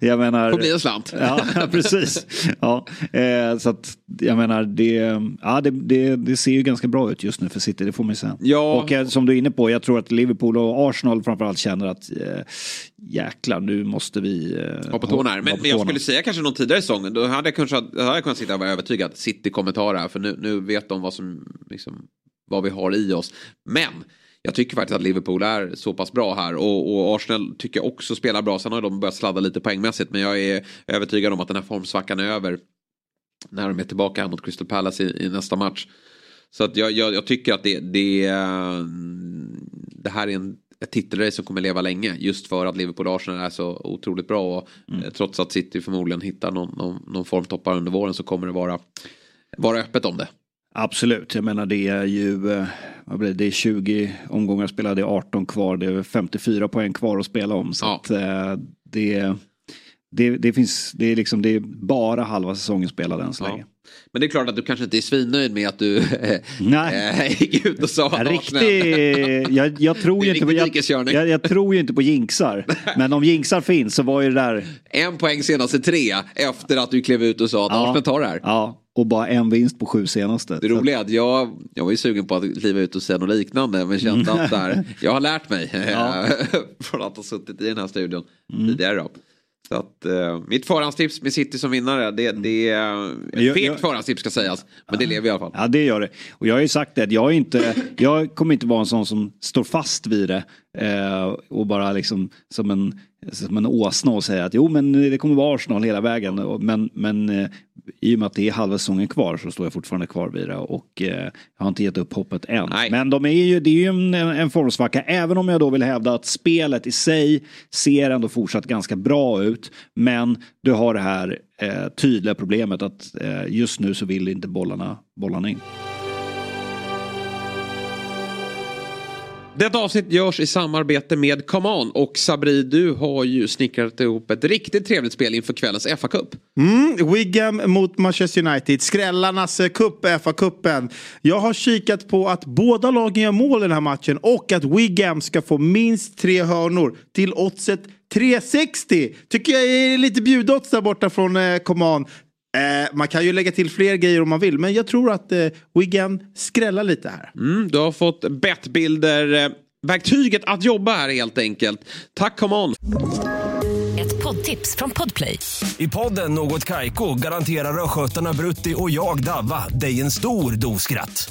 jag menar. Får bli en slant. ja, precis. Ja, eh, så att jag menar det, ja, det, det, det, ser ju ganska bra ut just nu för City, det får man ju säga. Ja. Och som du är inne på, jag tror att Liverpool och Arsenal framförallt känner att jäklar, nu måste vi eh, hoppa tårna här. Men, men jag skulle säga kanske någon tidigare säsong, då hade jag, kanske, hade jag kunnat sitta och vara övertygad. City kommer ta det här, för nu, nu vet de vad som liksom, vad vi har i oss. Men jag tycker faktiskt att Liverpool är så pass bra här och, och, Arsenal tycker jag också spelar bra. Sen har de börjat sladda lite poängmässigt men jag är övertygad om att den här formsvackan är över när de är tillbaka här mot Crystal Palace i, i nästa match. Så att jag, jag, jag, tycker att det, det, det här är en, ett titelrace som kommer leva länge. Just för att Liverpool och Arsenal är så otroligt bra. Och, mm. Eh, trots att City förmodligen hittar någon, någon, någon formtoppar under våren så kommer det vara, vara öppet om det. Absolut, jag menar det är ju eh, vad blir det, det är 20 omgångar spelade, det är 18 kvar, det är 54 poäng kvar att spela om. Så ja. att, eh, det, det, det, finns, det är liksom, det är bara halva säsongen spelad än så länge. Men det är klart att du kanske inte är svinnöjd med att du Nej. gick ut och sa Riktig, jag, jag, tror ju inte på, jag, jag, jag, tror ju inte på jinxar. Men om jinxar finns så var ju det där. En poäng senaste tre efter att du klev ut och sa att ja, Arsenal tar det här. Ja, och bara en vinst på sju senaste. Det roliga är att jag, jag var ju sugen på att kliva ut och säga något liknande men kände att där, jag har lärt mig ja. från att ha suttit i den här studion mm. tidigare. Då. Så att, uh, mitt förhandstips med City som vinnare, det, det är ett fegt förhandstips ska sägas. Men det lever i alla fall. Ja det gör det. Och jag har ju sagt det, jag, är inte, jag kommer inte vara en sån som står fast vid det. Eh, och bara liksom som en, som en åsna och säga att jo men det kommer vara Arsenal hela vägen. Men, men eh, i och med att det är halva säsongen kvar så står jag fortfarande kvar vid det och eh, jag har inte gett upp hoppet än. Nej. Men de är ju, det är ju en, en formsvacka även om jag då vill hävda att spelet i sig ser ändå fortsatt ganska bra ut. Men du har det här eh, tydliga problemet att eh, just nu så vill inte bollarna, bollarna in. Detta avsnitt görs i samarbete med ComeOn och Sabri du har ju snickrat ihop ett riktigt trevligt spel inför kvällens FA-cup. Mm, Wigan mot Manchester United, skrällarnas eh, cup, eh, FA-cupen. Jag har kikat på att båda lagen gör mål i den här matchen och att Wigan ska få minst tre hörnor till oddset 360. Tycker jag är lite bjudodds där borta från eh, Coman. Eh, man kan ju lägga till fler grejer om man vill, men jag tror att eh, Wigan skrällar lite här. Mm, du har fått bettbilder, eh, verktyget att jobba här helt enkelt. Tack, come on! Ett poddtips från Podplay. I podden Något Kaiko garanterar östgötarna Brutti och jag, Davva, dig en stor dos skratt.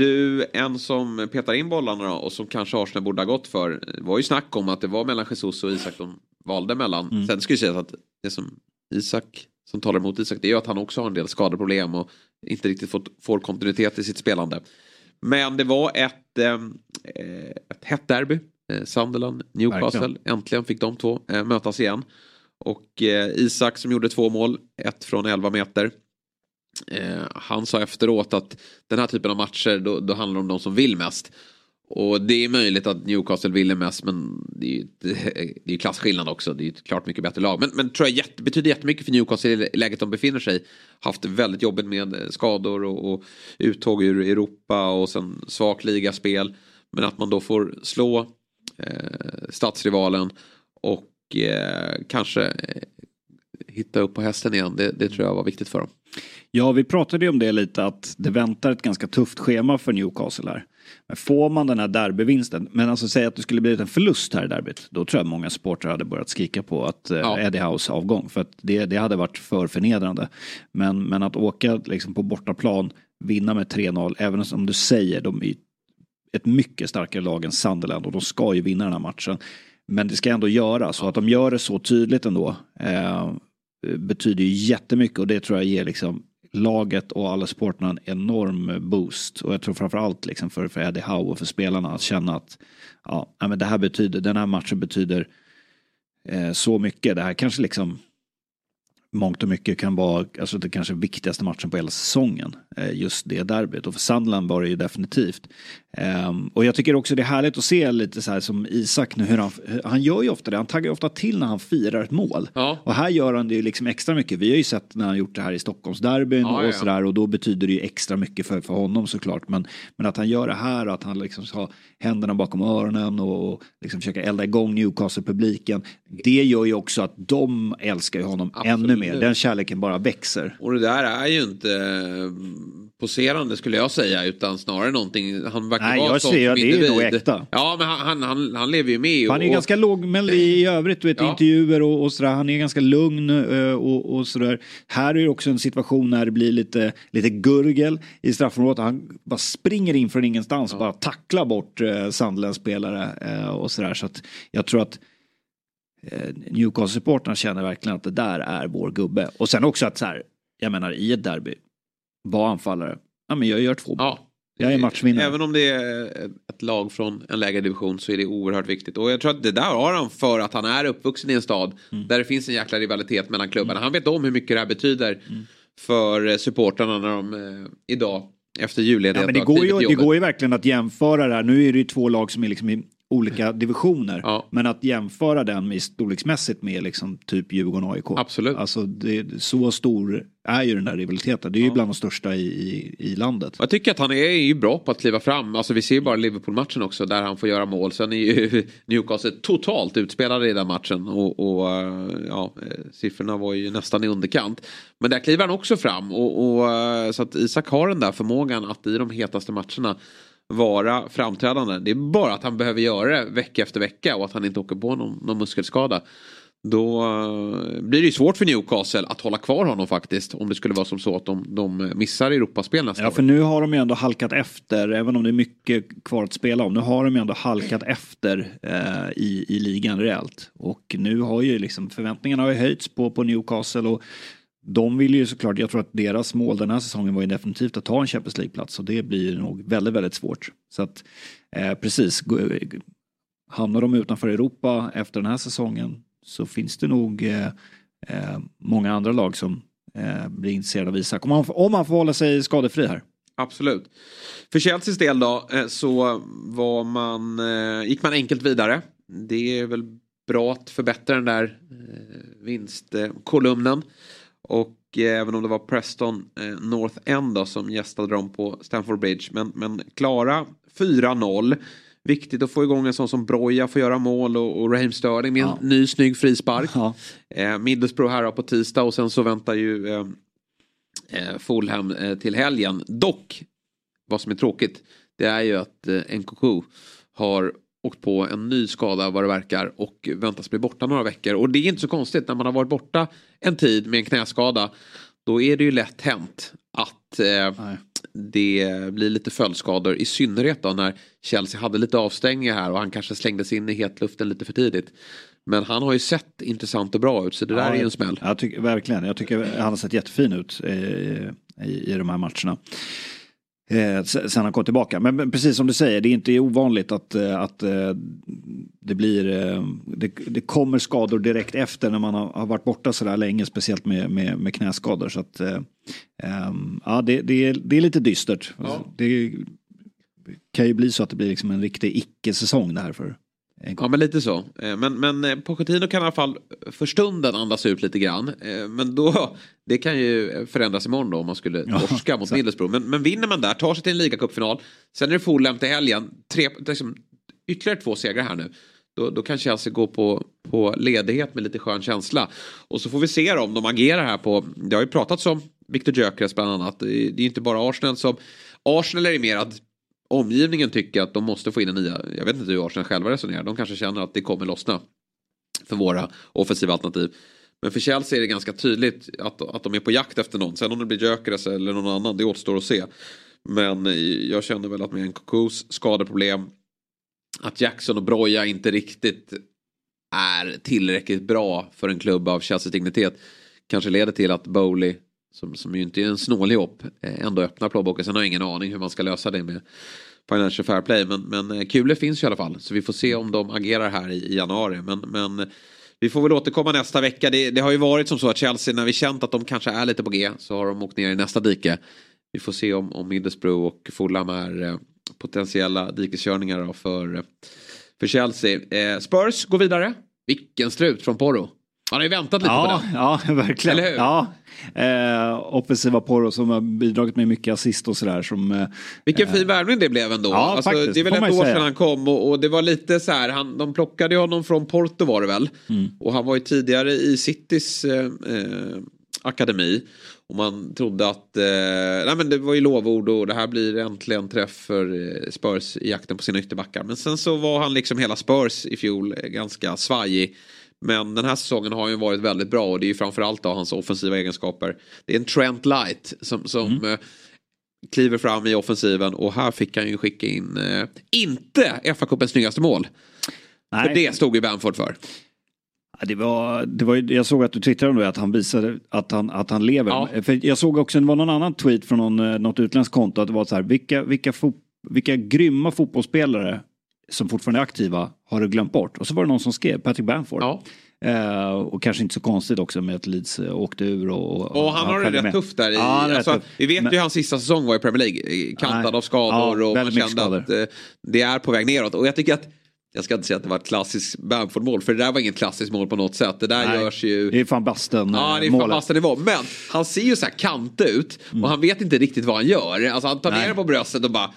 Du, en som petar in bollarna och som kanske Arsenal borde ha gått för var ju snack om att det var mellan Jesus och Isak de valde mellan. Mm. Sen ska ju sägas att det som Isak som talar emot Isak det är ju att han också har en del skadeproblem och inte riktigt fått, får kontinuitet i sitt spelande. Men det var ett, eh, ett hett derby. Eh, Sunderland, Newcastle. Verkligen. Äntligen fick de två eh, mötas igen. Och eh, Isak som gjorde två mål, ett från 11 meter. Eh, han sa efteråt att den här typen av matcher då, då handlar det om de som vill mest. Och det är möjligt att Newcastle ville mest men det är ju det är klasskillnad också. Det är ju ett klart mycket bättre lag. Men, men tror jag jätte, betyder jättemycket för Newcastle i läget de befinner sig. Haft väldigt jobbigt med skador och, och uttåg ur Europa och sen svagt ligaspel. Men att man då får slå eh, stadsrivalen och eh, kanske eh, hitta upp på hästen igen. Det, det tror jag var viktigt för dem. Ja, vi pratade ju om det lite att det väntar ett ganska tufft schema för Newcastle här. Men får man den här derbyvinsten, men alltså säg att det skulle bli en förlust här i derbyt, då tror jag många supportrar hade börjat skrika på att eh, ja. Eddie House avgång. För att det, det hade varit för förnedrande. Men, men att åka liksom på bortaplan, vinna med 3-0, även som du säger, de är ett mycket starkare lag än Sunderland och de ska ju vinna den här matchen. Men det ska ändå göras så att de gör det så tydligt ändå eh, betyder ju jättemycket och det tror jag ger liksom laget och alla supportrarna en enorm boost. Och jag tror framförallt liksom för, för Eddie Howe och för spelarna att känna att ja, men det här betyder, den här matchen betyder eh, så mycket. Det här kanske liksom mångt och mycket kan vara alltså den kanske viktigaste matchen på hela säsongen. Eh, just det derbyt och för Sandland var det ju definitivt. Um, och jag tycker också det är härligt att se lite så här som Isak nu hur han, han gör ju ofta det, han taggar ofta till när han firar ett mål. Ja. Och här gör han det ju liksom extra mycket. Vi har ju sett när han gjort det här i Stockholmsderbyn ja, och sådär och då betyder det ju extra mycket för, för honom såklart. Men, men att han gör det här och att han liksom har händerna bakom öronen och, och liksom försöker elda igång Newcastle-publiken. Det gör ju också att de älskar ju honom Absolut. ännu mer. Den kärleken bara växer. Och det där är ju inte poserande skulle jag säga utan snarare någonting. Han verkar Nej, jag ser, ja, det är nog äkta. Ja, men han, han, han lever ju med. Och, han är och... ganska lågmäld i övrigt, du vet, ja. intervjuer och, och sådär. Han är ganska lugn eh, och, och sådär. Här är det också en situation när det blir lite, lite gurgel i straffområdet. Han bara springer in från ingenstans, ja. bara tacklar bort eh, Sandlands spelare eh, och sådär. Så att jag tror att eh, Newcastle-supportrarna känner verkligen att det där är vår gubbe. Och sen också att så här, jag menar i ett derby, var anfallare. Ja, men jag gör två ja. Jag är matchvinnare. Även om det är ett lag från en lägre division så är det oerhört viktigt. Och jag tror att det där har han för att han är uppvuxen i en stad mm. där det finns en jäkla rivalitet mellan klubbarna. Mm. Han vet om hur mycket det här betyder mm. för supportrarna när de eh, idag efter julledigheten ja, men det, går ju, det går ju verkligen att jämföra det här. Nu är det ju två lag som är liksom i olika divisioner. Ja. Men att jämföra den med storleksmässigt med liksom typ Djurgården AIK. Absolut. Alltså det, så stor är ju den där rivaliteten. Det är ju bland de största i, i, i, landet. Jag tycker att han är ju bra på att kliva fram. Alltså vi ser ju bara Liverpool-matchen också där han får göra mål. Sen är ju Newcastle totalt utspelade i den matchen. Och, och ja, siffrorna var ju nästan i underkant. Men där kliver han också fram. Och, och, så att Isak har den där förmågan att i de hetaste matcherna vara framträdande. Det är bara att han behöver göra det vecka efter vecka och att han inte åker på någon, någon muskelskada. Då uh, blir det ju svårt för Newcastle att hålla kvar honom faktiskt. Om det skulle vara som så att de, de missar Europaspel nästa år. Ja, för nu har de ju ändå halkat efter, även om det är mycket kvar att spela om. Nu har de ju ändå halkat efter uh, i, i ligan rejält. Och nu har ju liksom förväntningarna har ju höjts på, på Newcastle. Och de vill ju såklart, jag tror att deras mål den här säsongen var ju definitivt att ta en Champions League-plats och det blir nog väldigt, väldigt svårt. Så att eh, precis, eh, hamnar de utanför Europa efter den här säsongen så finns det nog eh, eh, många andra lag som eh, blir intresserade av Isak. Om man, om man får hålla sig skadefri här. Absolut. För Chelseas del då eh, så var man, eh, gick man enkelt vidare. Det är väl bra att förbättra den där eh, vinstkolumnen. Och eh, även om det var Preston eh, North End då, som gästade dem på Stamford Bridge. Men, men klara 4-0. Viktigt att få igång en sån som Broja får göra mål och, och Raheem Sterling med ja. en ny snygg frispark. Ja. Eh, Middlesbrough här på tisdag och sen så väntar ju eh, eh Fulham eh, till helgen. Dock, vad som är tråkigt, det är ju att eh, NKK har åkt på en ny skada vad det verkar och väntas bli borta några veckor. Och det är inte så konstigt när man har varit borta en tid med en knäskada. Då är det ju lätt hänt att eh, det blir lite följdskador. I synnerhet då när Chelsea hade lite avstängningar här och han kanske slängdes in i hetluften lite för tidigt. Men han har ju sett intressant och bra ut så det där Ja, är ju en smäll. Jag tycker, verkligen, jag tycker han har sett jättefin ut eh, i, i de här matcherna. Eh, sen han kom tillbaka. Men, men precis som du säger, det är inte ovanligt att, eh, att eh, det blir eh, det, det kommer skador direkt efter när man har, har varit borta så där länge, speciellt med, med, med knäskador. Så att, eh, ehm, ja, det, det, är, det är lite dystert. Det kan ju bli så att det blir liksom en riktig icke-säsong det här för Ja men lite så. Eh, Men, men eh, Pochettino kan i alla fall för stunden andas ut lite grann. Eh, Men då, det kan ju förändras imorgon då om man skulle Ja, torska mot så. Middlesbrough. Men, men vinner man där, tar sig till en ligacupfinal. Sen är det Fulham till helgen. Tre, liksom, ytterligare två segrar här nu. Då, då kan Chelsea gå på, på ledighet med lite skön känsla. Och så får vi se om de agerar här på, det har ju pratats om Victor Gyökeres bland annat. Det är är inte bara Arsenal som, Arsenal är ju mer att omgivningen tycker att de måste få in en nya, jag vet inte hur Arsenal själva resonerar, de kanske känner att det kommer lossna för våra offensiva alternativ. Men för Chelsea är det ganska tydligt att, att de är på jakt efter någon. Sen om det blir Gyökeres eller någon annan, det återstår att se. Men jag känner väl att med en Kokus skadeproblem, att Jackson och Broja inte riktigt är tillräckligt bra för en klubb av Chelseas dignitet. Kanske leder till att Bowley, som, som ju inte är en snålig jobb, eh, ändå öppnar plånboken. Sen har jag ingen aning hur man ska lösa det med Financial Fair Play. Men, men eh, kulor finns ju i alla fall. Så vi får se om de agerar här i, i januari. Men, men vi får väl återkomma nästa vecka. Det, det har ju varit som så att Chelsea, när vi känt att de kanske är lite på G, så har de åkt ner i nästa dike. Vi får se om, om Middlesbrough och Fulham är eh, potentiella dikeskörningar då för, eh, för Chelsea. Eh, Spurs går vidare. Vilken strut från Porro. Han har ju väntat lite på Ja, den. ja verkligen. Eller hur? Ja. Eh, offensiva Porro som har bidragit med mycket assist och sådär. Som, eh, Vilken fin värvning det blev ändå. Ja, alltså, faktiskt, det är väl ett år säga. sedan han kom och, och det var lite så här, han, de plockade honom från Porto var det väl. Mm. Och han var ju tidigare i Citys eh, eh, akademi. Och man trodde att, eh, nej men det var ju lovord och det här blir äntligen träff för eh, Spurs i jakten på sina ytterbackar. Men sen så var han liksom hela Spurs i fjol eh, ganska svajig. Men den här säsongen har ju varit väldigt bra och det är ju framförallt då hans offensiva egenskaper. Det är en Trent Light som, som Mm. eh, kliver fram i offensiven och här fick han ju skicka in, eh, inte FA-cupens snyggaste mål. För Nej. det stod ju Bamford för. Det var, det var, jag såg att du twittrade om det, att han visade att han, att han lever. Ja. För jag såg också, det var någon annan tweet från någon, eh, något utländskt konto, att det var så här, vilka, vilka, fo, vilka grymma fotbollsspelare som fortfarande är aktiva har du glömt bort? Och så var det någon som skrev, Patrick Bamford. Ja. Eh, och kanske inte så konstigt också med att Leeds eh, åkte ur. Och, Och han har det rätt med. tufft där. I, Ja, han alltså, tuff. vi vet Men- ju hans sista säsong var i Premier League. eh, Kantad Nej. av skador Ja, och man kände att eh, det är på väg neråt. Och jag tycker att jag ska inte säga att det var ett klassiskt Bamford-mål, för det där var inget klassiskt mål på något sätt. Det där Nej, görs ju... Det är fan basten Ja, det är eh, fan nivå. Men han ser ju så här kant ut och han vet inte riktigt vad han gör. Alltså han tar ner Nej. den på bröstet och bara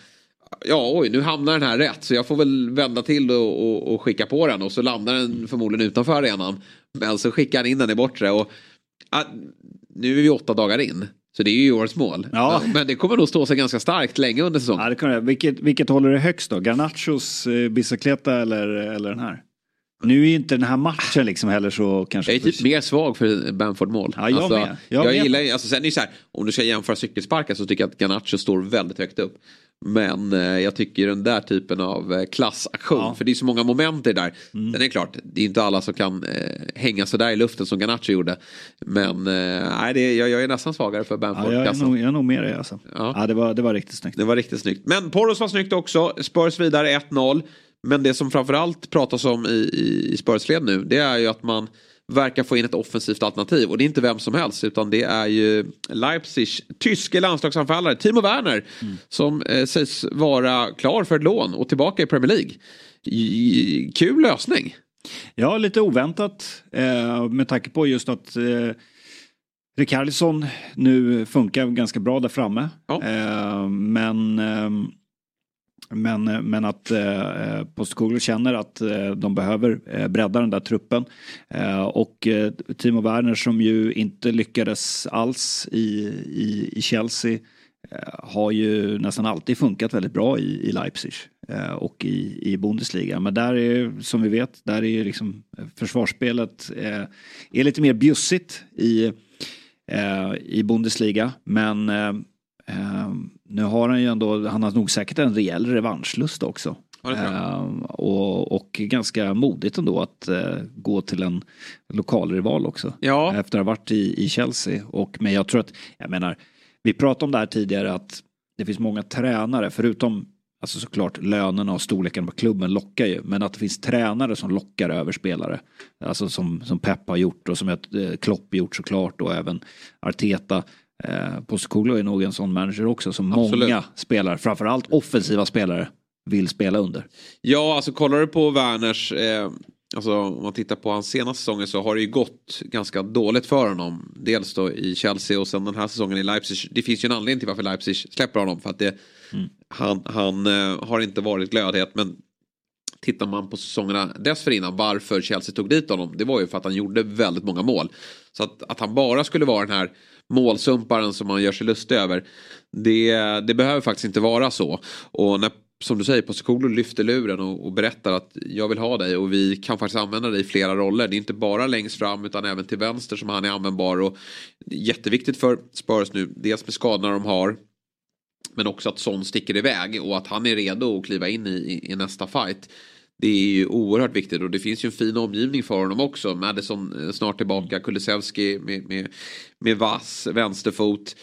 Ja, oj, nu hamnar den här rätt så jag får väl vända till och, och, och skicka på den och så landar den förmodligen utanför arenan. Men så skickar han in den i bortre och ah, nu är vi åtta dagar in. Så det är ju årets mål. Ja. Men, det kommer nog stå sig ganska starkt länge under säsongen. Ja, det det. Vilket, vilket håller det högst då? Garnachos eh, bicicleta eller, eller den här? Nu är ju inte den här matchen liksom heller så kanske... Jag är typ mer svag för Bamford-mål. Ja, jag alltså, med. Jag Jag, med. gillar alltså, sen är det så här, om du ska jämföra cykelsparkar så tycker jag att Garnacho står väldigt högt upp. Men eh, jag tycker den där typen av eh, klassaktion, Ja. för det är så många moment i det där. Mm. Den är klart, det är inte alla som kan eh, hänga så där i luften som Garnacho gjorde. Men eh, nej, det, jag, jag är nästan svagare för Ja, Bamford. jag, är nog, jag är nog med dig alltså. Ja. Ja. det, var, det var riktigt snyggt. Det var riktigt snyggt. Men Poros var snyggt också. Spurs vidare 1-0. Men det som framförallt pratas om i, i, i Spurs-led nu det är ju att man verkar få in ett offensivt alternativ. Och det är inte vem som helst utan det är ju Leipzigs tyske landslagsanfallare Timo Werner som eh, sägs vara klar för ett lån och tillbaka i Premier League. I, kul lösning. Ja, lite oväntat eh, med tanke på just att eh, Rikardisson nu funkar ganska bra där framme. Ja. Eh, men, eh, men, eh, men att eh, eh Postecoglou känner att eh, de behöver eh, bredda den där truppen. Eh, och eh, Timo Werner som ju inte lyckades alls i, i, i Chelsea eh, har ju nästan alltid funkat väldigt bra i, i Leipzig eh, och i, i Bundesliga. Men där är som vi vet, där är ju liksom eh, försvarsspelet eh, är lite mer bjussigt i, eh, i Bundesliga. Men eh, eh, nu har han ju ändå, han har nog säkert en rejäl revanschlust också. Ja, det tror jag. Eh, och, och ganska modigt ändå att eh, gå till en lokalrival också. Ja. Efter att ha varit i, i Chelsea. Och, men jag tror att, jag menar, vi pratade om det här tidigare att det finns många tränare, förutom Alltså såklart lönerna och storleken på klubben lockar ju. Men att det finns tränare som lockar över spelare. Alltså som, som Pep har gjort och som eh, Klopp gjort såklart och även Arteta. Eh, Postecoglou är nog en sån manager också som Absolut. många spelare, framförallt offensiva spelare, vill spela under. Ja, alltså kollar du på Werners, eh, alltså om man tittar på hans senaste säsonger så har det ju gått ganska dåligt för honom. Dels då i Chelsea och sen den här säsongen i Leipzig. Det finns ju en anledning till varför Leipzig släpper honom. För att det, han han eh, har inte varit glödhet men tittar man på säsongerna dessförinnan varför Chelsea tog dit honom. Det var ju för att han gjorde väldigt många mål. Så att, att han bara skulle vara den här målsumparen som man gör sig lustig över. Det, det behöver faktiskt inte vara så. Och när som du säger, Postecoglou lyfter luren och, och berättar att jag vill ha dig och vi kan faktiskt använda dig i flera roller. Det är inte bara längst fram utan även till vänster som han är användbar. Och är jätteviktigt för Spurs nu, dels med skadorna de har. Men också att Son sticker iväg och att han är redo att kliva in i, i, i nästa fight. Det är ju oerhört viktigt och det finns ju en fin omgivning för honom också. Madison eh, snart tillbaka, Kulusevski med, med, med vass vänsterfot.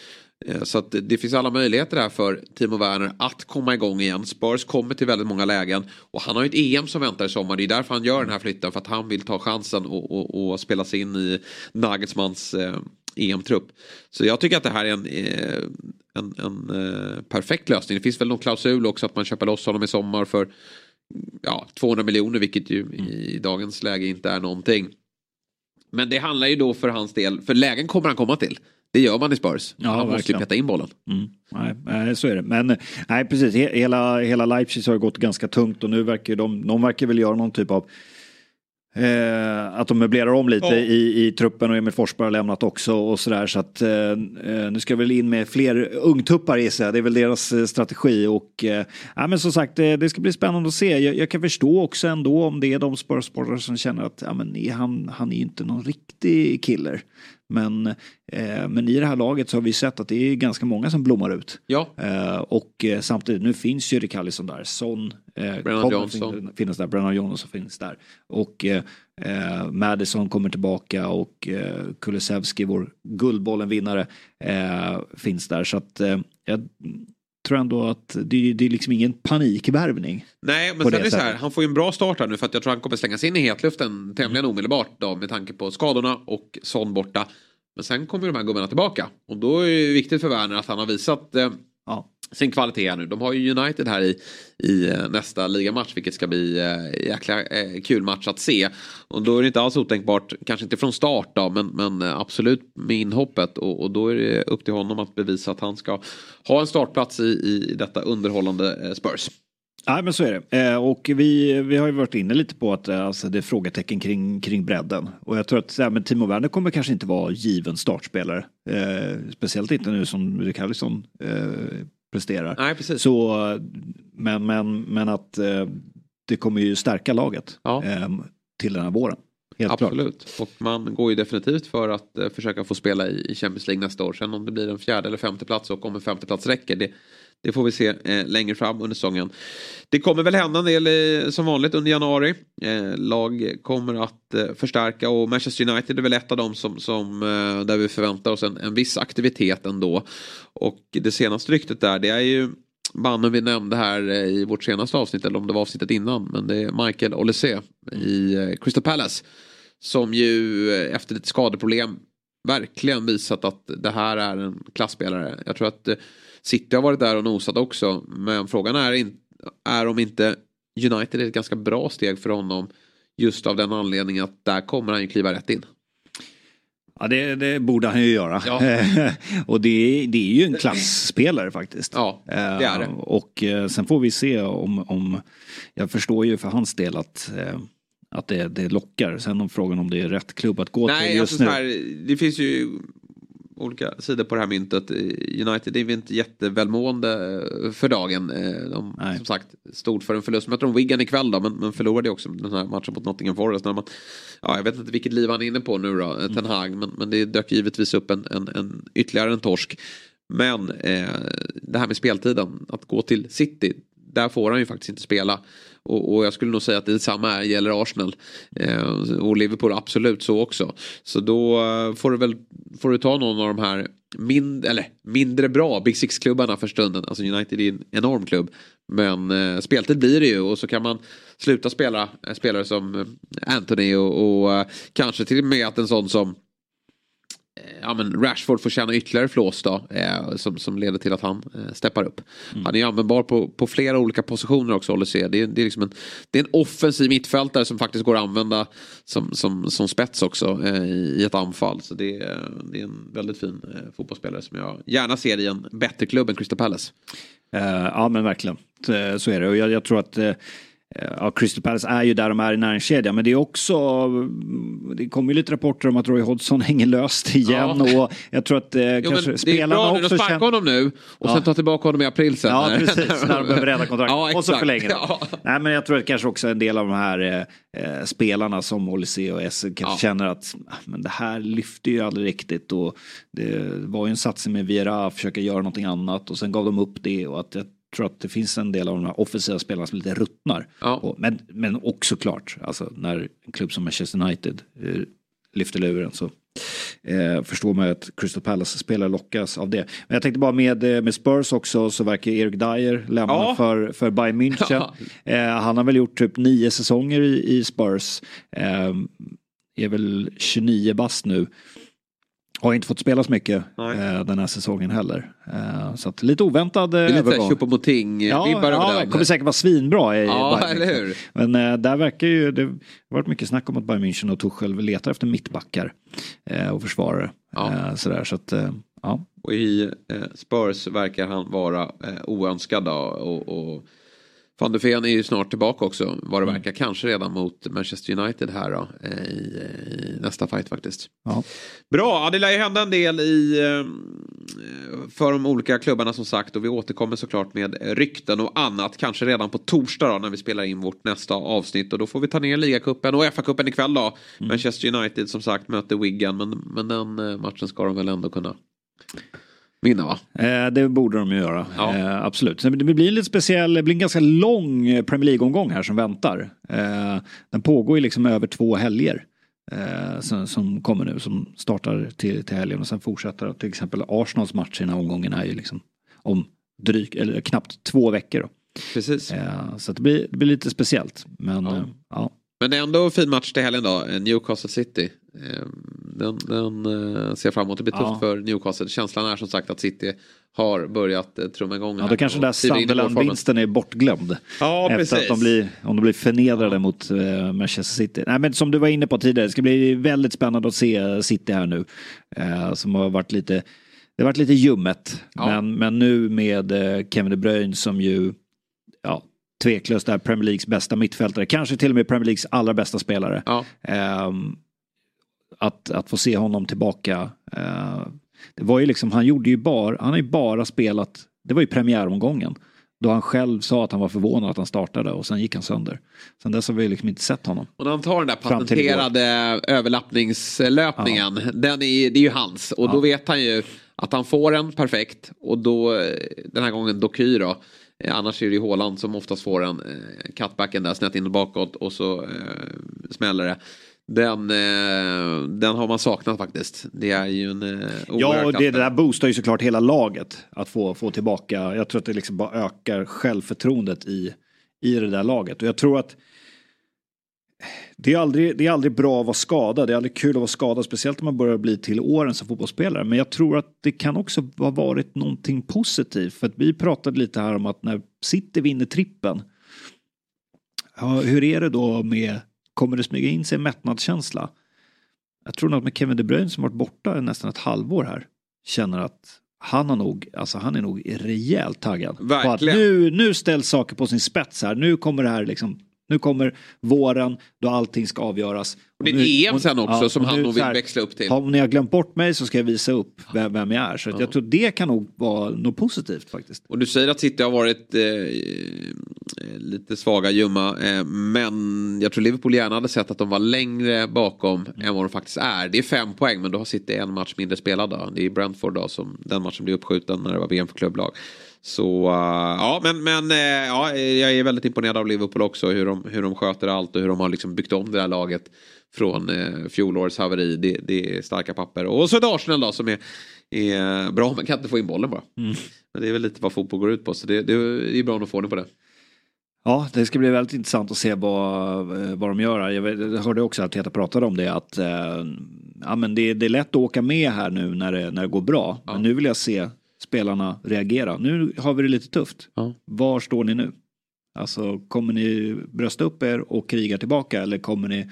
Eh, så att det- det finns alla möjligheter här för Timo Werner att komma igång igen. Spurs kommer till väldigt många lägen. Och han har ju ett EM som väntar i sommar. Det är därför han gör den här flytten. För att han vill ta chansen och, och, och spela sig in i Nagelsmans eh, EM-trupp. Så jag tycker att det här är en, eh, en, en eh, perfekt lösning. Det finns väl någon klausul också att man köper loss honom i sommar för ja, 200 miljoner. Vilket ju i dagens läge inte är någonting. Men det handlar ju då för hans del, för lägen kommer han komma till. Det gör man i Spurs. Ja, han måste ju verkligen. peta in bollen. Mm. Nej, så är det. Men nej, precis. He- Hela, hela Leipzig har gått ganska tungt och nu verkar de, de verkar väl göra någon typ av Eh, att de möblerar om lite Ja. i, i truppen och Emil Forsberg har lämnat också och sådär. Så att eh, eh, nu ska väl in med fler ungtuppar gissar jag. Det är väl deras eh, strategi. Och eh, ja, men som sagt, det, det ska bli spännande att se. Jag, jag kan förstå också ändå om det är de Spurs-sportare som känner att ja, men han, han är ju inte någon riktig killer. Men, eh, men i det här laget så har vi sett att det är ganska många som blommar ut. Ja, Eh, och eh, samtidigt, nu finns ju Rikardisson där, Son eh, kommer Johnson. finnas där, Brennan Johnson finns där. Och eh, Madison kommer tillbaka och eh, Kulusevski, vår Guldbollen-vinnare, finns där. Så att jag tror ändå att det, det är liksom ingen panikvärvning. Nej, men sen är det det så här, han får ju en bra start här nu för att jag tror han kommer slängas in i hetluften tämligen omedelbart då med tanke på skadorna och Son borta. Men sen kommer de här gubbarna tillbaka och då är det viktigt för Werner att han har visat eh, Ja. sin kvalitet här nu. De har ju United här i, i eh, nästa ligamatch vilket ska bli eh, jäkla eh, kul match att se. Och då är det inte alls otänkbart, kanske inte från start då, men, men eh, absolut med inhoppet och, och då är det upp till honom att bevisa att han ska ha en startplats i, i detta underhållande eh, Spurs. Nej men så är det. Eh, och vi, vi har ju varit inne lite på att eh, alltså, det är frågetecken kring, kring bredden. Och jag tror att ja, men Timo Werner kommer kanske inte vara given startspelare. Eh, speciellt inte nu som Rikardisson eh, presterar. Nej, precis. Så, men, men, men att eh, det kommer ju stärka laget Ja. eh, till den här våren. Helt klart. Absolut. Och man går ju definitivt för att eh, försöka få spela i, i Champions League nästa år. Sen om det blir en fjärde eller femte plats och om en femte plats räcker. Det, det får vi se eh, längre fram under säsongen. Det kommer väl hända en del eh, som vanligt under januari. Eh, lag kommer att eh, förstärka och Manchester United är väl ett av dem som, som eh, där vi förväntar oss en, en viss aktivitet ändå. Och det senaste ryktet där det är ju mannen vi nämnde här eh, i vårt senaste avsnitt eller om det var avsnittet innan. Men det är Michael Olise i eh, Crystal Palace. Som ju eh, efter lite skadeproblem verkligen visat att det här är en klassspelare. Jag tror att eh, City har varit där och nosat också. Men frågan är, in, är om inte United är ett ganska bra steg för honom. Just av den anledningen att där kommer han ju kliva rätt in. Ja, det, det borde han ju göra. Ja. och det, är- det är ju en klassspelare faktiskt. Ja, det är det. Eh, Och sen får vi se om, om jag förstår ju för hans del att, att det, det lockar. Sen om frågan om det är rätt klubb att gå Nej, till alltså just så nu. här, det finns ju olika sidor på det här myntet. United är väl inte jättevälmående eh, för dagen. Eh, De Nej. som sagt stod för en förlust. Möter de Wigan ikväll då, men, men förlorade också den här matchen mot Nottingham Forest. När man, ja, jag vet inte vilket liv han är inne på nu då, Mm. Ten Hag, men, men det dök givetvis upp en, en, en ytterligare en torsk. Men eh, det här med speltiden, att gå till City, där får han ju faktiskt inte spela. Och, och jag skulle nog säga att det samma är, gäller Arsenal. Eh, och Liverpool absolut så också. Så då eh, får du väl får du ta någon av de här mind, eller, mindre bra Big Six-klubbarna för stunden. Alltså United är en enorm klubb. Men eh, speltid blir det ju och så kan man sluta spela eh, spelare som eh, Anthony och, och eh, kanske till och med att en sån som ja, men Rashford får känna ytterligare flås då. Eh, som, som leder till att han eh, steppar upp. Mm. Han är användbar på, på flera olika positioner också Olise. Det, är, det, är liksom en, det är en offensiv mittfältare som faktiskt går att använda som, som, som spets också eh, i ett anfall. Så det, det är en väldigt fin eh, fotbollsspelare som jag gärna ser i en bättre klubb än Crystal Palace. Uh, ja men verkligen, så är det. Och jag, jag tror att Ja, Crystal Palace är ju där de är i näringskedjan men det är också Det kommer ju lite rapporter om att Roy Hodgson hänger löst igen ja. och jag tror att eh, jo, kanske spelarna också... Det är bra nu, sparka honom nu och ja. sen ta tillbaka honom i april sen. Ja precis, när de behöver rädda kontraktet. Ja, och så förlänger de. Ja. Nej men jag tror att kanske också en del av de här eh, eh spelarna som Olise och Esse kanske ja. känner att ah, men det här lyfter ju aldrig riktigt och det var ju en satsning med Viera, försöka göra någonting annat och sen gav de upp det och att jag tror att det finns en del av de här offensiva spelarna som lite ruttnar. Ja. Men, men också klart, alltså när en klubb som Manchester United eh, lyfter luren så eh, förstår man ju att Crystal Palace-spelare lockas av det. Men jag tänkte bara med, eh, med Spurs också så verkar Erik Dyer lämna ja. för, för Bayern München. Ja. Eh, han har väl gjort typ nio säsonger i, i Spurs. Eh, är väl 29 bast nu. Har inte fått spela så mycket eh, den här säsongen heller. Eh, så att lite oväntad eh, övergång. Lite Choupo-Moting ja, vibbar ja, över det kommer säkert vara svinbra i ja, Bayern. Eller hur? Men eh, där verkar ju, det har varit mycket snack om att Bayern München och Tuchel letar efter mittbackar eh, och försvarare. Ja. Eh, sådär, så att, eh, ja. Och i Spurs verkar han vara oönskad och, och Van de Ven är ju snart tillbaka också vad det mm. verkar. Kanske redan mot Manchester United här då, eh, i, i nästa fight faktiskt. Ja. Bra, ja, det lär ju hända en del i, eh, för de olika klubbarna som sagt och vi återkommer såklart med rykten och annat. Kanske redan på torsdag då när vi spelar in vårt nästa avsnitt och då får vi ta ner ligacupen och FA-cupen ikväll då. Mm. Manchester United som sagt möter Wigan men, men den eh, matchen ska de väl ändå kunna vinna va? Eh, det borde de ju göra, ja. eh, absolut. Det blir lite speciell, det blir en ganska lång Premier League-omgång här som väntar. Eh, den pågår ju liksom över två helger. Eh, som, som, kommer nu, som startar till, till helgen och sen fortsätter. Till exempel Arsenals match i den här omgången är ju liksom om drygt, eller knappt två veckor. Då. Precis. Eh, så det blir, det blir lite speciellt. Men ja. Eh, ja. Men ändå en fin match till helgen då, Newcastle City. Ehm, den, den uh, ser fram emot. Det blir tufft ja. för Newcastle. Känslan är som sagt att City har börjat trumma igång. Ja, då kanske den där Sunderland-vinsten är bortglömd. Ja, efter precis. Att de blir, om de blir förnedrade ja. mot uh, Manchester City. Nej, men som du var inne på tidigare, det ska bli väldigt spännande att se City här nu. Uh, som har varit lite, det har varit lite ljummet. Ja. Men, men nu med Kevin De Bruyne som ju ja, tveklöst är Premier Leagues bästa mittfältare. Kanske till och med Premier Leagues allra bästa spelare. Ja. Um, att, att få se honom tillbaka. Uh, det var ju liksom, han gjorde ju bara, han har ju bara spelat, det var ju premiäromgången. Då han själv sa att han var förvånad att han startade och sen gick han sönder. Sen dess har vi liksom inte sett honom. Och när han tar den där patenterade överlappningslöpningen, ja. den är, det är ju hans. Och ja. då vet han ju att han får en perfekt och då den här gången Doky då. Eh, annars är det ju Håland som oftast får en eh, cutbacken där snett in och bakåt och så eh, smäller det. Den, eh, den har man saknat faktiskt. Det är ju en eh, Ja, och det, det där boostar ju såklart hela laget. Att få, få tillbaka, jag tror att det liksom bara ökar självförtroendet i, i det där laget. Och jag tror att det är, aldrig, det är aldrig bra att vara skadad, det är aldrig kul att vara skadad, speciellt om man börjar bli till åren som fotbollsspelare. Men jag tror att det kan också ha varit någonting positivt. För att vi pratade lite här om att när City vinner trippen, ja, hur är det då med Kommer det smyga in sig en mättnadskänsla? Jag tror nog att med Kevin De Bruyne som varit borta nästan ett halvår här känner att han har nog, alltså han är nog rejält taggad. Verkligen. På att nu, nu ställs saker på sin spets här. Nu kommer det här liksom nu kommer våren då allting ska avgöras. Det är EM sen också ja, som han nog vill här, växla upp till. Om ni har glömt bort mig så ska jag visa upp vem, vem jag är. Så ja. jag tror det kan nog vara något positivt faktiskt. Och du säger att City har varit eh, lite svaga, ljumma. Eh, men jag tror Liverpool gärna hade sett att de var längre bakom mm. än vad de faktiskt är. Det är fem poäng men då har City en match mindre spelad. Då. Det är Brentford då som den matchen blir uppskjuten när det var VM för klubblag. Så uh, ja, men, men uh, ja, jag är väldigt imponerad av Liverpool också. Hur de, hur de sköter allt och hur de har liksom byggt om det här laget från uh, fjolårets haveri. Det, det är starka papper. Och så ett Arsenal då som är, är bra men kan inte få in bollen bara. Mm. Men det är väl lite vad fotboll går ut på. Så det, det, det är bra att få ordning på det. Ja, det ska bli väldigt intressant att se vad, vad de gör. Jag hörde också att Teta pratade om det att eh, ja, men det, det, är lätt att åka med här nu när det, när det går bra. Ja. Men nu vill jag se spelarna reagera. Nu har vi det lite tufft. Ja. Var står ni nu? Alltså kommer ni brösta upp er och kriga tillbaka eller kommer ni,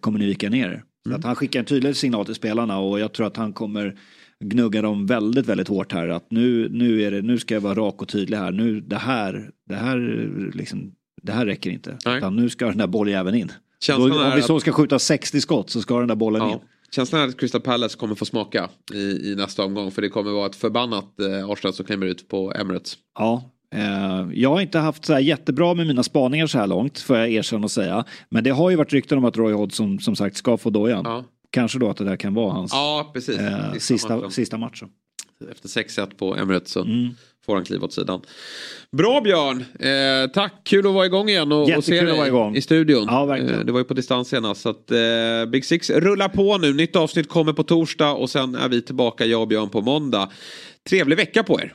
kommer ni vika ner er? Mm. att han skickar en tydlig signal till spelarna och jag tror att han kommer gnugga dem väldigt, väldigt hårt här. Att nu, nu, är det, nu ska jag vara rak och tydlig här. Nu, det här, det här, liksom, det här räcker inte. Nu ska den där bollen även in. Då, om vi så ska skjuta 60 skott så ska den där bollen ja. in. Känslan är att Crystal Palace kommer få smaka i, i nästa omgång. För det kommer vara ett förbannat eh, Arsenal som klämmer ut på Emirates. Ja, eh, jag har inte haft så här jättebra med mina spaningar så här långt, får jag erkänna och säga. Men det har ju varit rykten om att Roy Hodgson som sagt ska få dojan. Ja. Kanske då att det där kan vara hans ja. Eh, sista, matchen. sista match. Efter 6-1 på Emirates så mm. får han kliva åt sidan. Bra Björn! Eh, tack, kul att vara igång igen och, och se dig i studion. Ja, eh, det var ju på distans senast. Så att, eh, Big Six rullar på nu. Nytt avsnitt kommer på torsdag och sen är vi tillbaka, jag och Björn, på måndag. Trevlig vecka på er!